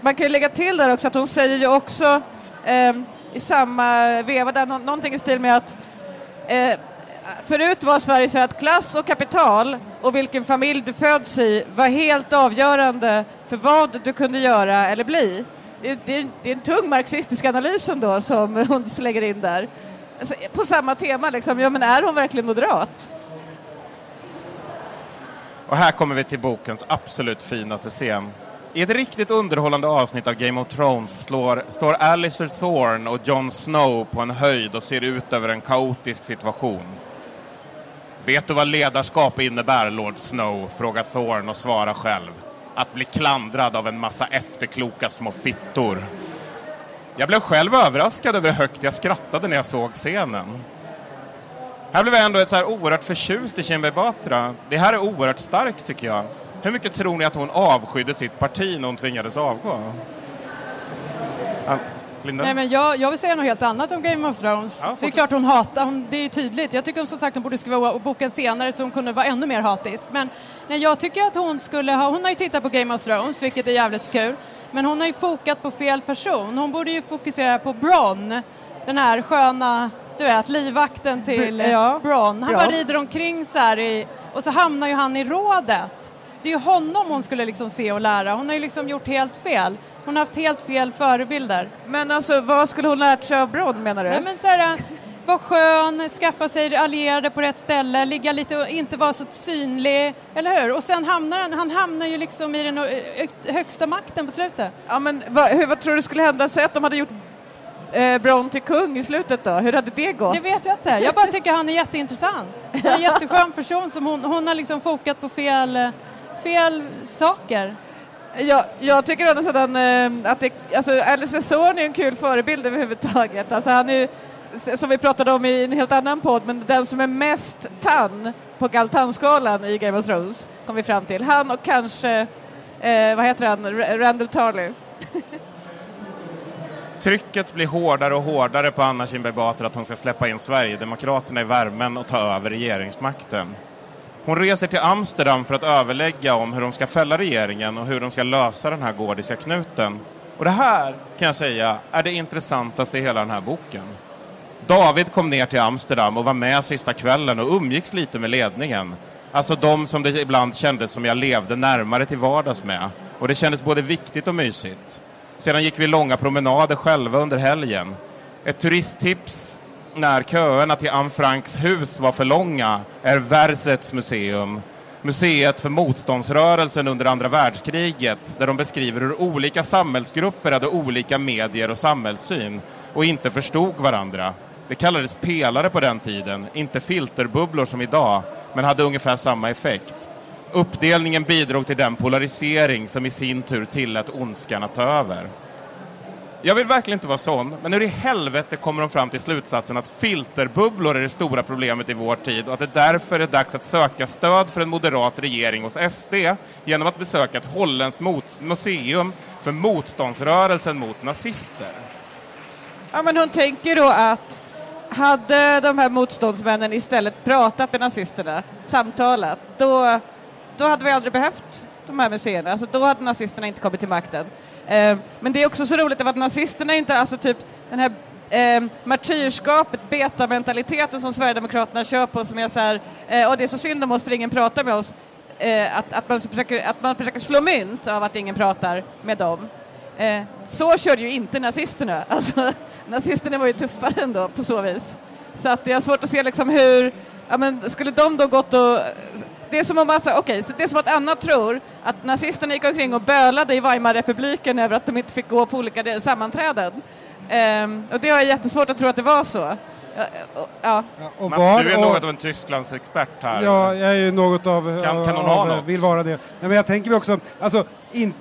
man kan ju lägga till där också att hon säger ju också eh, i samma veva där nå någonting i stil med att eh, förut var Sverige så att klass och kapital och vilken familj du föds i var helt avgörande för vad du kunde göra eller bli. Det, det, det är en tung marxistisk analys ändå som hon slänger in där. Alltså, på samma tema, liksom. ja men är hon verkligen moderat? Och här kommer vi till bokens absolut finaste scen. I ett riktigt underhållande avsnitt av Game of Thrones slår, står Alistair Thorne och Jon Snow på en höjd och ser ut över en kaotisk situation. Vet du vad ledarskap innebär, Lord Snow? frågar Thorne och svarar själv. Att bli klandrad av en massa efterkloka små fittor. Jag blev själv överraskad över hur högt jag skrattade när jag såg scenen. Här blev jag ändå ett så här oerhört förtjust i Kinberg Batra. Det här är oerhört starkt tycker jag. Hur mycket tror ni att hon avskydde sitt parti när hon tvingades avgå? Linda? Nej, men jag, jag vill säga något helt annat om Game of Thrones. Ja, det är klart hon hatar, hon, det är tydligt. Jag tycker som sagt hon borde skriva boken senare så hon kunde vara ännu mer hatisk. Men nej, jag tycker att hon skulle ha, hon har ju tittat på Game of Thrones vilket är jävligt kul. Men hon har ju fokat på fel person. Hon borde ju fokusera på Bron, den här sköna, du vet, livvakten till ja. Bron. Han ja. bara rider omkring så här i, och så hamnar ju han i rådet det är ju honom hon skulle liksom se och lära. Hon har ju liksom gjort helt fel. Hon har haft helt fel förebilder. Men alltså, vad skulle hon lärt sig av Bron menar du? Nej, men så här, var skön, skaffa sig allierade på rätt ställe, ligga lite och inte vara så synlig, eller hur? Och sen hamnar han, han hamnar ju liksom i den högsta makten på slutet. Ja, men vad, hur, vad tror du skulle hända? Säg att de hade gjort eh, Bron till kung i slutet då. Hur hade det gått? Det vet jag inte. Jag bara tycker han är jätteintressant. Han är en jätteskön person som hon, hon har liksom fokat på fel, fel saker. Ja, jag tycker å andra sidan eh, att det, alltså Alistair Thorne är en kul förebild överhuvudtaget. Alltså han är som vi pratade om i en helt annan podd, men den som är mest tann på Galtanskalan i Game of Thrones kom vi fram till. Han och kanske, eh, vad heter han, R- Randall Tarley. <laughs> Trycket blir hårdare och hårdare på Anna Kinberg Batra att hon ska släppa in Sverigedemokraterna i värmen och ta över regeringsmakten. Hon reser till Amsterdam för att överlägga om hur de ska fälla regeringen och hur de ska lösa den här gordiska knuten. Och det här, kan jag säga, är det intressantaste i hela den här boken. David kom ner till Amsterdam och var med sista kvällen och umgicks lite med ledningen. Alltså de som det ibland kändes som jag levde närmare till vardags med. Och det kändes både viktigt och mysigt. Sedan gick vi långa promenader själva under helgen. Ett turisttips när köerna till Anne Franks hus var för långa är Versets museum. Museet för motståndsrörelsen under andra världskriget där de beskriver hur olika samhällsgrupper hade olika medier och samhällssyn och inte förstod varandra. Det kallades pelare på den tiden, inte filterbubblor som idag, men hade ungefär samma effekt. Uppdelningen bidrog till den polarisering som i sin tur tillät ondskan att ta över. Jag vill verkligen inte vara sån, men hur i helvete kommer de fram till slutsatsen att filterbubblor är det stora problemet i vår tid och att det därför är dags att söka stöd för en moderat regering hos SD genom att besöka ett holländskt mot- museum för motståndsrörelsen mot nazister? Ja, men hon tänker då att hade de här motståndsmännen istället pratat med nazisterna, samtalat, då, då hade vi aldrig behövt de här museerna. Alltså, då hade nazisterna inte kommit till makten. Eh, men det är också så roligt att nazisterna inte, alltså typ den här eh, martyrskapet, betamentaliteten som Sverigedemokraterna kör på som är så här, eh, och det är så synd om oss för ingen pratar med oss, eh, att, att, man försöker, att man försöker slå mynt av att ingen pratar med dem. Eh, så körde ju inte nazisterna. <laughs> Alltså, nazisterna var ju tuffare ändå på så vis. Så att det är svårt att se liksom hur, ja men skulle de då gått och det är som om alltså, okej, så det är som att Anna tror att nazisterna gick omkring och bölade i Weimarrepubliken över att de inte fick gå på olika de- sammanträden. Ehm, och det har jag jättesvårt att tro att det var så. Ja, och- Mats, var- du är och- något av en Tysklandsexpert här. Ja, jag är ju något av... Kan- kan ha av något? Vill vara det. Nej, men jag tänker mig också, alltså, in,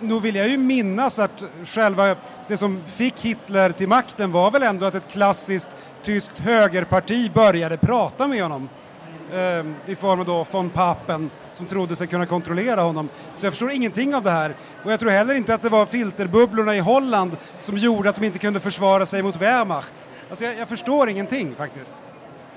nog vill jag ju minnas att själva det som fick Hitler till makten var väl ändå att ett klassiskt tyskt högerparti började prata med honom. Ehm, I form av då von Papen som trodde sig kunna kontrollera honom. Så jag förstår ingenting av det här. Och jag tror heller inte att det var filterbubblorna i Holland som gjorde att de inte kunde försvara sig mot Wehrmacht. Alltså jag, jag förstår ingenting faktiskt.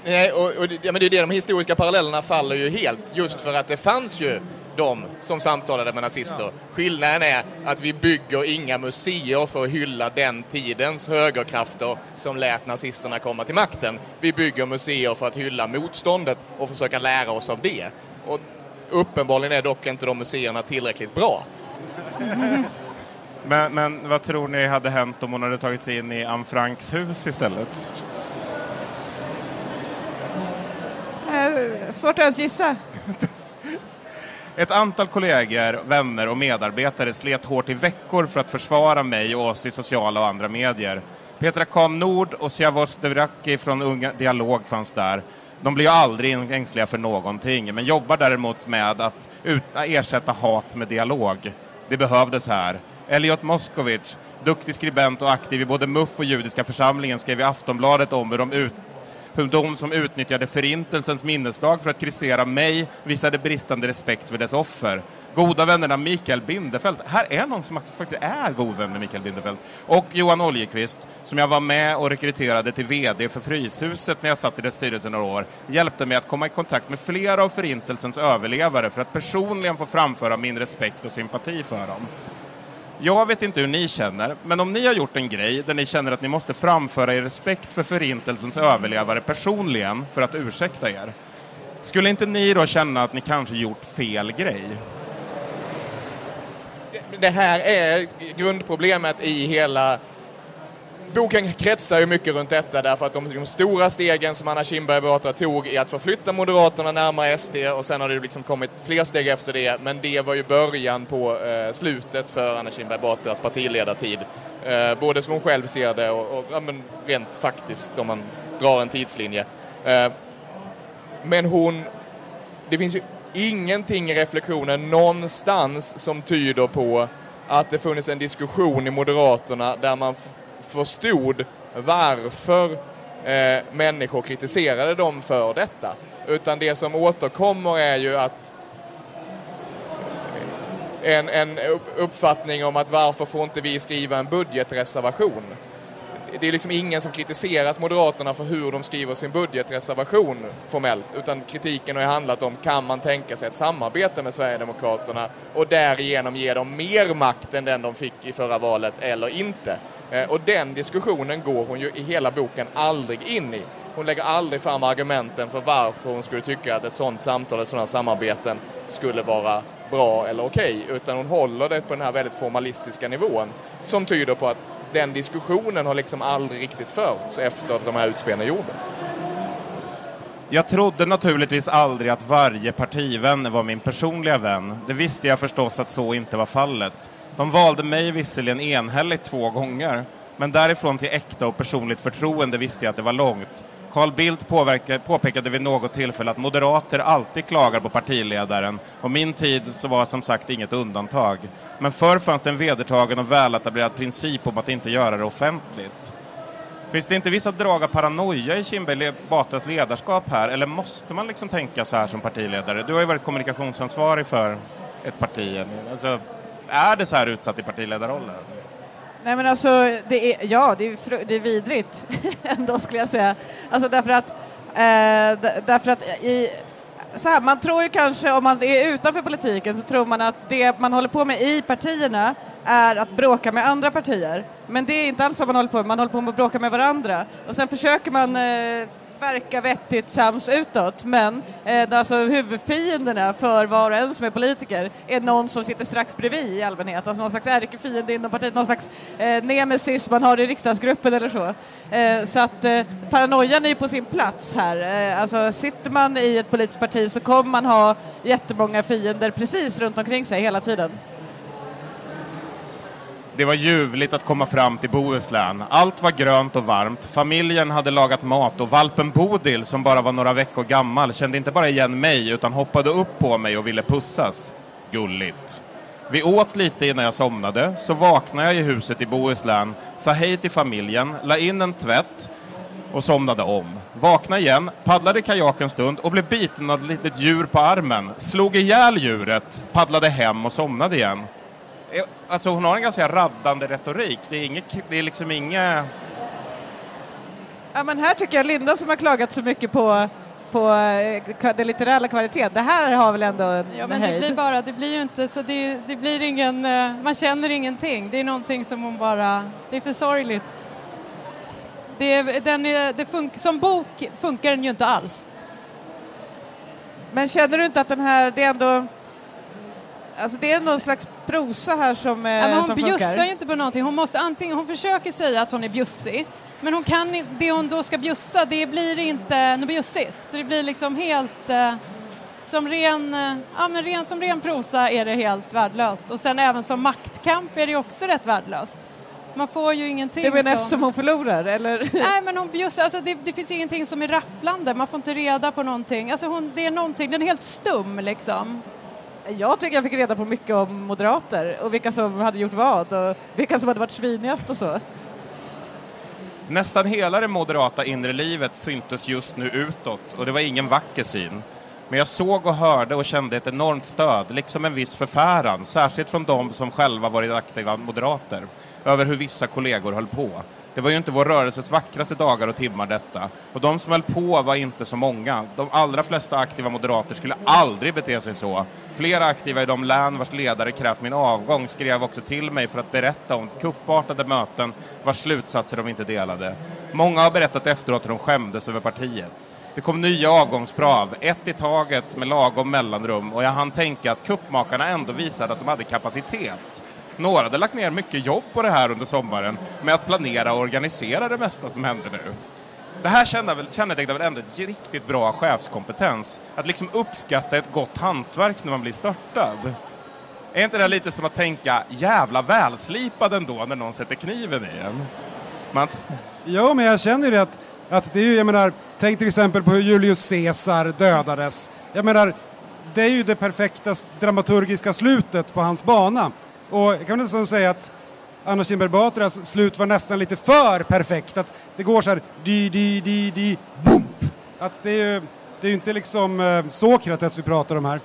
Nej, och, och det, ja, men det är det, de historiska parallellerna faller ju helt, just för att det fanns ju de som samtalade med nazister. Skillnaden är att vi bygger inga museer för att hylla den tidens högerkrafter som lät nazisterna komma till makten. Vi bygger museer för att hylla motståndet och försöka lära oss av det. Och uppenbarligen är dock inte de museerna tillräckligt bra. <laughs> Men, men vad tror ni hade hänt om hon hade tagit sig in i Anne Franks hus istället? Eh, svårt att ens gissa. <laughs> Ett antal kollegor, vänner och medarbetare slet hårt i veckor för att försvara mig och oss i sociala och andra medier. Petra Kam Nord och Siavos Devraki från Unga Dialog fanns där. De blir ju aldrig ängsliga för någonting, men jobbar däremot med att ut, ersätta hat med dialog. Det behövdes här. Elliot Moskovic, duktig skribent och aktiv i både MUF och Judiska församlingen, skrev i Aftonbladet om hur de ut, hur de som utnyttjade Förintelsens minnesdag för att kritisera mig visade bristande respekt för dess offer. Goda vännerna Mikael Bindefeld, här är någon som faktiskt är god vän med Mikael Bindefeld, och Johan Oljekvist, som jag var med och rekryterade till VD för Fryshuset när jag satt i dess styrelse några år, hjälpte mig att komma i kontakt med flera av Förintelsens överlevare för att personligen få framföra min respekt och sympati för dem. Jag vet inte hur ni känner, men om ni har gjort en grej där ni känner att ni måste framföra er respekt för Förintelsens överlevare personligen för att ursäkta er, skulle inte ni då känna att ni kanske gjort fel grej? det, här är grundproblemet i hela Boken kretsar ju mycket runt detta därför att de, de stora stegen som Anna Kinberg Batra tog i att förflytta Moderaterna närmare SD och sen har det liksom kommit fler steg efter det men det var ju början på eh, slutet för Anna Kinberg Batras partiledartid. Eh, både som hon själv ser det och, och ja, men rent faktiskt om man drar en tidslinje. Eh, men hon, det finns ju ingenting i reflektionen någonstans som tyder på att det funnits en diskussion i Moderaterna där man förstod varför eh, människor kritiserade dem för detta. Utan det som återkommer är ju att en, en uppfattning om att varför får inte vi skriva en budgetreservation? Det är liksom ingen som kritiserat Moderaterna för hur de skriver sin budgetreservation formellt, utan kritiken har ju handlat om kan man tänka sig ett samarbete med Sverigedemokraterna och därigenom ge dem mer makt än den de fick i förra valet eller inte. Eh, och den diskussionen går hon ju i hela boken aldrig in i. Hon lägger aldrig fram argumenten för varför hon skulle tycka att ett sådant samtal, ett sådant samarbeten skulle vara bra eller okej, okay, utan hon håller det på den här väldigt formalistiska nivån som tyder på att den diskussionen har liksom aldrig riktigt förts efter att de här utspelen gjordes. Jag trodde naturligtvis aldrig att varje partivän var min personliga vän. Det visste jag förstås att så inte var fallet. De valde mig visserligen enhälligt två gånger, men därifrån till äkta och personligt förtroende visste jag att det var långt. Carl Bildt påpekade vid något tillfälle att moderater alltid klagar på partiledaren och min tid så var som sagt inget undantag. Men förr fanns det en vedertagen och väletablerad princip om att inte göra det offentligt. Finns det inte vissa drag av paranoia i Kinberg Batras ledarskap här eller måste man liksom tänka så här som partiledare? Du har ju varit kommunikationsansvarig för ett parti. Alltså, är det så här utsatt i partiledarrollen? Nej men alltså, det är, ja det är, det är vidrigt <laughs> ändå skulle jag säga. Alltså därför att, eh, därför att i, så här, man tror ju kanske om man är utanför politiken så tror man att det man håller på med i partierna är att bråka med andra partier. Men det är inte alls vad man håller på med, man håller på med att bråka med varandra. Och sen försöker man eh, verka vettigt sams utåt men eh, alltså huvudfienderna för var och en som är politiker är någon som sitter strax bredvid i allmänhet, alltså någon slags ärkefiende inom partiet, någon slags eh, nemesis man har i riksdagsgruppen eller så. Eh, så att eh, paranoian är ju på sin plats här. Eh, alltså sitter man i ett politiskt parti så kommer man ha jättemånga fiender precis runt omkring sig hela tiden. Det var ljuvligt att komma fram till Bohuslän. Allt var grönt och varmt. Familjen hade lagat mat och valpen Bodil, som bara var några veckor gammal, kände inte bara igen mig utan hoppade upp på mig och ville pussas. Gulligt. Vi åt lite innan jag somnade, så vaknade jag i huset i Bohuslän, sa hej till familjen, la in en tvätt och somnade om. Vaknade igen, paddlade kajak en stund och blev biten av ett litet djur på armen. Slog ihjäl djuret, paddlade hem och somnade igen. Eh, alltså hon har en ganska raddande retorik. Det är, inget, det är liksom inget... Ja men här tycker jag Linda som har klagat så mycket på på eh, den litterära kvaliteten. Det här har väl ändå en Ja men det blir bara, det blir ju inte så, det, det blir ingen, eh, man känner ingenting. Det är någonting som hon bara, det är för sorgligt. Det, den är, det fun som bok funkar den ju inte alls. Men känner du inte att den här, det är ändå Alltså det är någon slags prosa här som, eh, ja, men hon som bjussar ju inte på någonting. Hon, måste antingen, hon försöker säga att hon är bjussig, men hon kan, det hon då ska bjussa, det blir inte något bjussigt. Så det blir liksom helt... Eh, som ren, eh, ja, men ren, som ren prosa är det helt värdelöst. Och sen även som maktkamp är det också rätt värdelöst. Man får ju ingenting Du menar som... eftersom hon förlorar, eller? <laughs> Nej, men hon bjussar, alltså det, det, finns ingenting som är rafflande, man får inte reda på någonting. Alltså hon, det är någonting, den är helt stum liksom. Jag tycker jag fick reda på mycket om moderater och vilka som hade gjort vad och vilka som hade varit svinigast och så. Nästan hela det moderata inre livet syntes just nu utåt och det var ingen vacker syn. Men jag såg och hörde och kände ett enormt stöd, liksom en viss förfäran, särskilt från de som själva varit aktiva moderater, över hur vissa kollegor höll på. Det var ju inte vår rörelses vackraste dagar och timmar detta. Och de som höll på var inte så många. De allra flesta aktiva moderater skulle aldrig bete sig så. Flera aktiva i de län vars ledare krävt min avgång skrev också till mig för att berätta om kuppartade möten vars slutsatser de inte delade. Många har berättat efteråt hur de skämdes över partiet. Det kom nya avgångsprav, ett i taget med lagom mellanrum och jag hann tänka att kuppmakarna ändå visade att de hade kapacitet. Några hade lagt ner mycket jobb på det här under sommaren med att planera och organisera det mesta som händer nu. Det här kännetecknar väl ändå riktigt bra chefskompetens. Att liksom uppskatta ett gott hantverk när man blir störtad. Är inte det lite som att tänka jävla välslipad ändå när någon sätter kniven i en? Mats? Jo, men jag känner ju det att, att det är ju, jag menar, tänk till exempel på hur Julius Caesar dödades. Jag menar, det är ju det perfekta dramaturgiska slutet på hans bana. Och jag kan nästan säga att Anna Kinberg Batras slut var nästan lite för perfekt. Att det går så här, di, di, di, di, bump. Att det är ju, det är inte liksom eh, Sokrates vi pratar om här.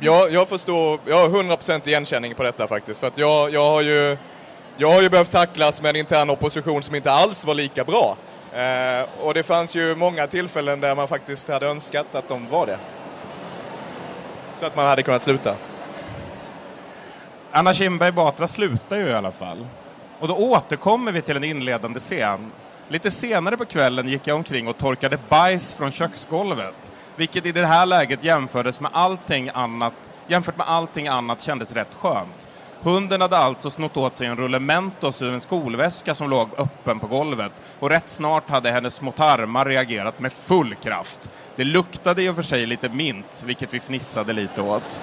Jag, jag förstår, jag har 100% igenkänning på detta faktiskt. För att jag, jag, har ju, jag har ju behövt tacklas med en intern opposition som inte alls var lika bra. Eh, och det fanns ju många tillfällen där man faktiskt hade önskat att de var det. Så att man hade kunnat sluta. Anna Kinberg Batra slutar ju i alla fall. Och då återkommer vi till en inledande scen. Lite senare på kvällen gick jag omkring och torkade bajs från köksgolvet. Vilket i det här läget jämfördes med allting annat, jämfört med allting annat kändes rätt skönt. Hunden hade alltså snott åt sig en rulle Mentos ur en skolväska som låg öppen på golvet och rätt snart hade hennes små tarmar reagerat med full kraft. Det luktade i och för sig lite mint, vilket vi fnissade lite åt.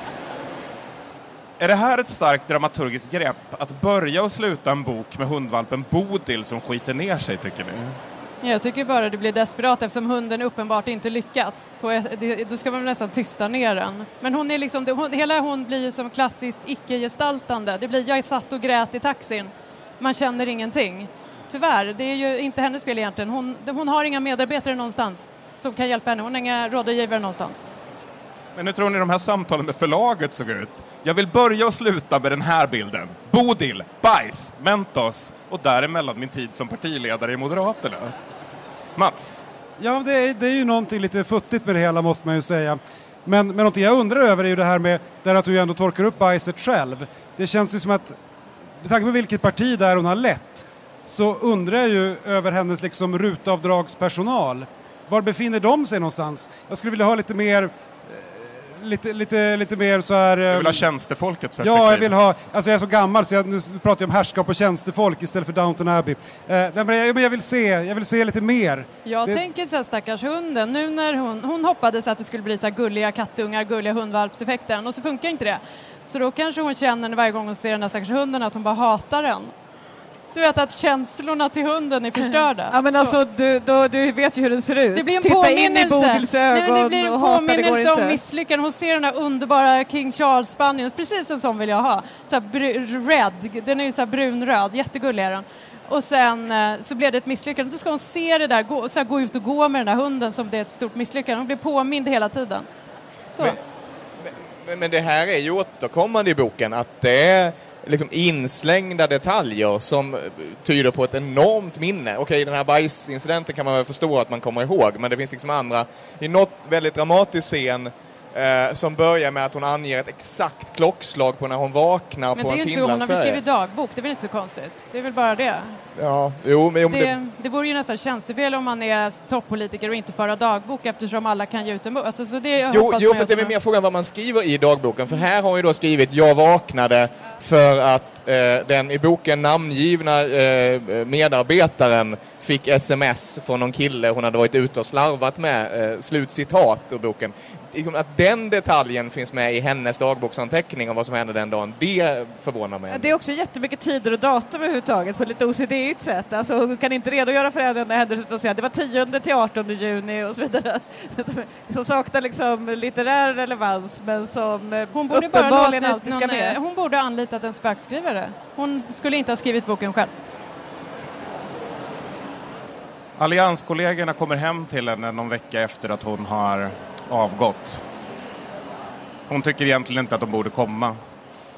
Är det här ett starkt dramaturgiskt grepp, att börja och sluta en bok med hundvalpen Bodil som skiter ner sig, tycker ni? Mm. Jag tycker bara det blir desperat eftersom hunden uppenbart inte lyckats. På ett, det, då ska man nästan tysta ner den. Men hon är liksom, hon, hela hon blir ju som klassiskt icke-gestaltande. Det blir jag satt och grät i taxin. Man känner ingenting. Tyvärr, det är ju inte hennes fel egentligen. Hon, hon har inga medarbetare någonstans som kan hjälpa henne. Hon har inga rådgivare någonstans. Men hur tror ni de här samtalen med förlaget såg ut? Jag vill börja och sluta med den här bilden. Bodil, bajs, Mentos och däremellan min tid som partiledare i Moderaterna. Mats? Ja, det är, det är ju någonting lite futtigt med det hela måste man ju säga. Men, men någonting jag undrar över är ju det här med där att du ändå torkar upp bajset själv. Det känns ju som att, med tanke på vilket parti där hon har lett, så undrar jag ju över hennes liksom rutavdragspersonal. Var befinner de sig någonstans? Jag skulle vilja ha lite mer lite, lite, lite mer så här... Du vill ha ehm, tjänstefolkets perspektiv? Ja, jag vill ha, alltså jag är så gammal så jag, nu pratar jag om härskap och tjänstefolk istället för Downton Abbey. Eh, nej, men jag, men jag, vill se, jag vill se lite mer. Jag det... tänker så här stackars hunden, nu när hon, hon hoppades att det skulle bli så här gulliga kattungar, gulliga hundvalpseffekten och så funkar inte det. Så då kanske hon känner varje gång hon ser den här stackars hunden att hon bara hatar den. Du vet att känslorna till hunden är förstörda. Ja men alltså du, då, du vet ju hur den ser ut. Det blir en Titta påminnelse. in i Bodils ögon Nej, men det blir en påminnelse hata, om misslyckanden. Hon ser den här underbara King Charles-spanien, precis en sån vill jag ha. Så här br- red, den är ju så här brunröd, jättegullig är den. Och sen eh, så blev det ett misslyckande. Då ska hon se det där, gå, så här, gå ut och gå med den där hunden som det är ett stort misslyckande. Hon blir påmind hela tiden. Så. Men, men, men det här är ju återkommande i boken, att det är liksom inslängda detaljer som tyder på ett enormt minne. Okej, den här bajsincidenten kan man väl förstå att man kommer ihåg, men det finns liksom andra. I något väldigt dramatisk scen eh, som börjar med att hon anger ett exakt klockslag på när hon vaknar Men på det är en ju inte så, hon har väl skrivit dagbok, det är väl inte så konstigt? Det är väl bara det? Ja, jo, men, men det, Det, det vore ju nästan tjänstefel om man är toppolitiker och inte föra dagbok eftersom alla kan ge ut en bok. Alltså, så det Jo, jo för det är väl mer frågan vad man skriver i dagboken. För här har hon ju då skrivit “Jag vaknade för att eh, den i boken namngivna eh, medarbetaren fick sms från någon kille hon hade varit ute och slarvat med”. Eh, slut citat ur boken. Liksom att den detaljen finns med i hennes dagboksanteckning om vad som hände den dagen, det förvånar mig. Det är också jättemycket tider och datum överhuvudtaget på ett lite OCD-igt sätt. Alltså hon kan inte redogöra för en enda händelse utan säga det var 10 till 18 juni och så vidare. <laughs> Som saknar liksom litterär relevans men som eh, Hon borde bara uppenbarligen låtit alltid ska någon, med. eh, hon borde ha anlitat en spökskrivare. Hon skulle inte ha skrivit boken själv. Allianskollegorna kommer hem till henne någon vecka efter att hon har avgått. Hon tycker egentligen inte att de borde komma.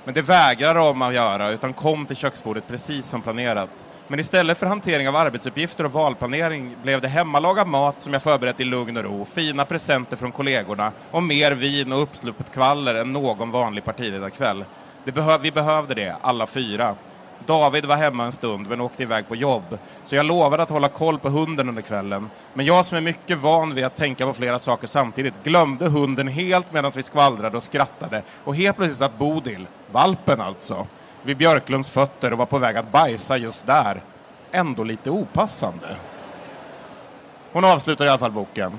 Men det vägrar de att göra, utan kom till köksbordet precis som planerat. Men istället för hantering av arbetsuppgifter och valplanering blev det hemmalagad mat som jag förberett i lugn och ro, fina presenter från kollegorna och mer vin och uppsluppet kvaller än någon vanlig partiledarkväll. Det behö vi behövde det, alla fyra. David var hemma en stund men åkte iväg på jobb. Så jag lovade att hålla koll på hunden under kvällen. Men jag som är mycket van vid att tänka på flera saker samtidigt glömde hunden helt medan vi skvallrade och skrattade. Och helt plötsligt satt Bodil, valpen alltså, vid Björklunds fötter och var på väg att bajsa just där. Ändå lite opassande. Hon avslutar i alla fall boken.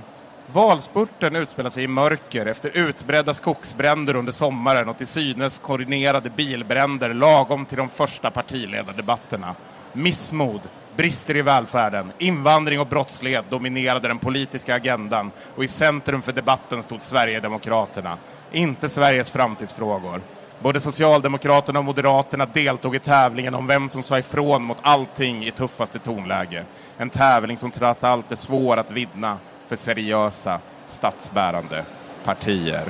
Valspurten utspelar sig i mörker efter utbredda skogsbränder under sommaren och till synes koordinerade bilbränder lagom till de första partiledardebatterna. Missmod, brister i välfärden, invandring och brottslighet dominerade den politiska agendan och i centrum för debatten stod Sverigedemokraterna, inte Sveriges framtidsfrågor. Både Socialdemokraterna och Moderaterna deltog i tävlingen om vem som sa ifrån mot allting i tuffaste tonläge. En tävling som trots allt är svår att vinna för seriösa, statsbärande partier.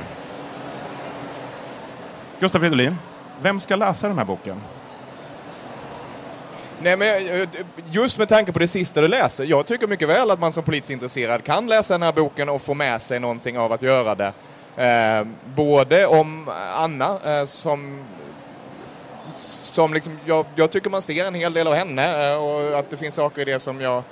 Gustav Fridolin, vem ska läsa den här boken? Nej, men eh, eh, just med tanke på det sista du läser, jag tycker mycket väl att man som politiskt intresserad kan läsa den här boken och få med sig någonting av att göra det. Eh, både om Anna eh, som som liksom, jag, jag, tycker man ser en hel del av henne eh, och att det finns saker i det som jag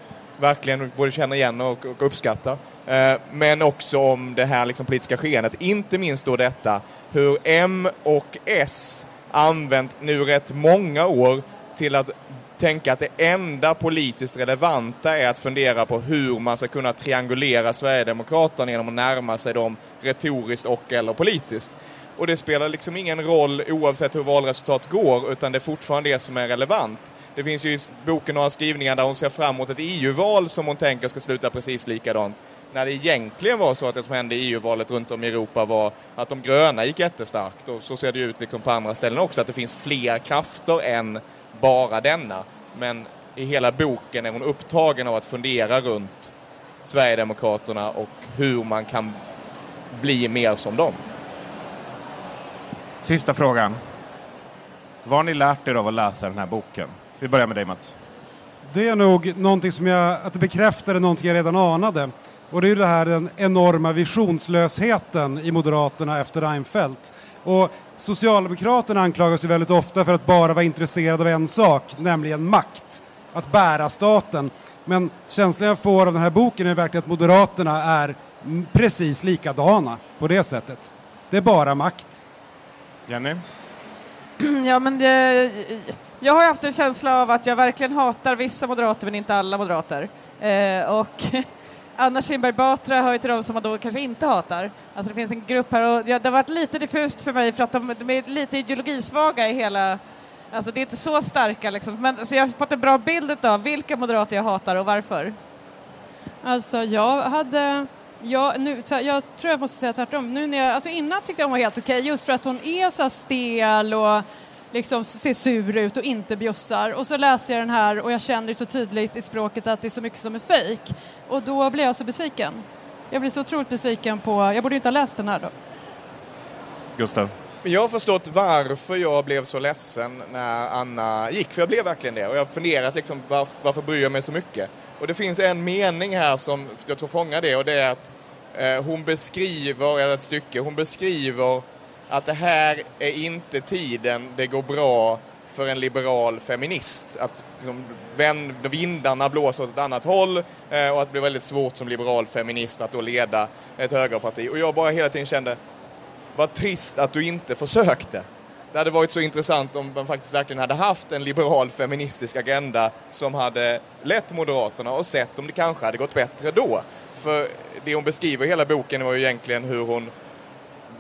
verkligen både känner igen och, och uppskattar. Eh, men också om det här liksom politiska skeendet, inte minst då detta hur M och S använt nu rätt många år till att tänka att det enda politiskt relevanta är att fundera på hur man ska kunna triangulera Sverigedemokraterna genom att närma sig dem retoriskt och eller politiskt. Och det spelar liksom ingen roll oavsett hur valresultat går, utan det är fortfarande det som är relevant. Det finns ju i boken några skrivningar där hon ser fram emot ett EU-val som hon tänker ska sluta precis likadant. När det egentligen var så att det som hände i EU-valet runt om i Europa var att de gröna gick jättestarkt. Och så ser det ut liksom på andra ställen också, att det finns fler krafter än bara denna. Men i hela boken är hon upptagen av att fundera runt Sverigedemokraterna och hur man kan bli mer som dem. Sista frågan. Vad har ni lärt er av att läsa den här boken? Vi börjar med dig Mats. Det är nog någonting som jag, att det bekräftade någonting jag redan anade. Och det är ju det här den enorma visionslösheten i Moderaterna efter Reinfeldt. Och Socialdemokraterna anklagas ju väldigt ofta för att bara vara intresserade av en sak, nämligen makt. Att bära staten. Men känslan jag får av den här boken är verkligen att Moderaterna är precis likadana på det sättet. Det är bara makt. Jenny? <clears throat> Ja, men det, jag har haft en känsla av att jag verkligen hatar vissa moderater men inte alla moderater. Eh, och <laughs> Anna Kinberg Batra hör ju till de som man då kanske inte hatar. Alltså det finns en grupp här och ja, det har varit lite diffust för mig för att de, de är lite ideologisvaga i hela Alltså det är inte så starka liksom. Men, så jag har fått en bra bild av vilka moderater jag hatar och varför. Alltså jag hade Ja, nu, jag tror jag måste säga tvärtom. Nu när jag, alltså innan tyckte jag hon var helt okej, okay, just för att hon är så stel och liksom ser sur ut och inte bjussar. Och så läser jag den här och jag känner så tydligt i språket att det är så mycket som är fejk. Och då blir jag så besviken. Jag blir så otroligt besviken på, jag borde inte ha läst den här då. Gustav? Jag har förstått varför jag blev så ledsen när Anna gick, för jag blev verkligen det. Och jag har funderat liksom, varför, varför bryr jag mig så mycket? Och det finns en mening här som jag tror fångar det och det är att eh, hon beskriver, eller ett stycke, hon beskriver att det här är inte tiden det går bra för en liberal feminist. Att liksom, vindarna blåser åt ett annat håll eh, och att det blir väldigt svårt som liberal feminist att då leda ett högerparti. Och jag bara hela tiden kände, vad trist att du inte försökte. Det hade varit så intressant om man faktiskt verkligen hade haft en liberal feministisk agenda som hade lett Moderaterna och sett om det kanske hade gått bättre då. För det hon beskriver i hela boken var ju egentligen hur hon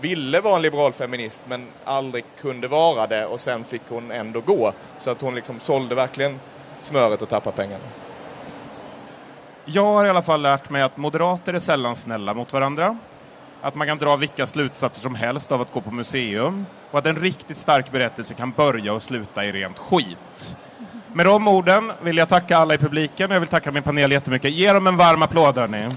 ville vara en liberal feminist men aldrig kunde vara det och sen fick hon ändå gå. Så att hon liksom sålde verkligen smöret och tappade pengarna. Jag har i alla fall lärt mig att moderater är sällan snälla mot varandra. Att man kan dra vilka slutsatser som helst av att gå på museum och att en riktigt stark berättelse kan börja och sluta i rent skit. Med de orden vill jag tacka alla i publiken och jag vill tacka min panel jättemycket. Ge dem en varm applåd hörni.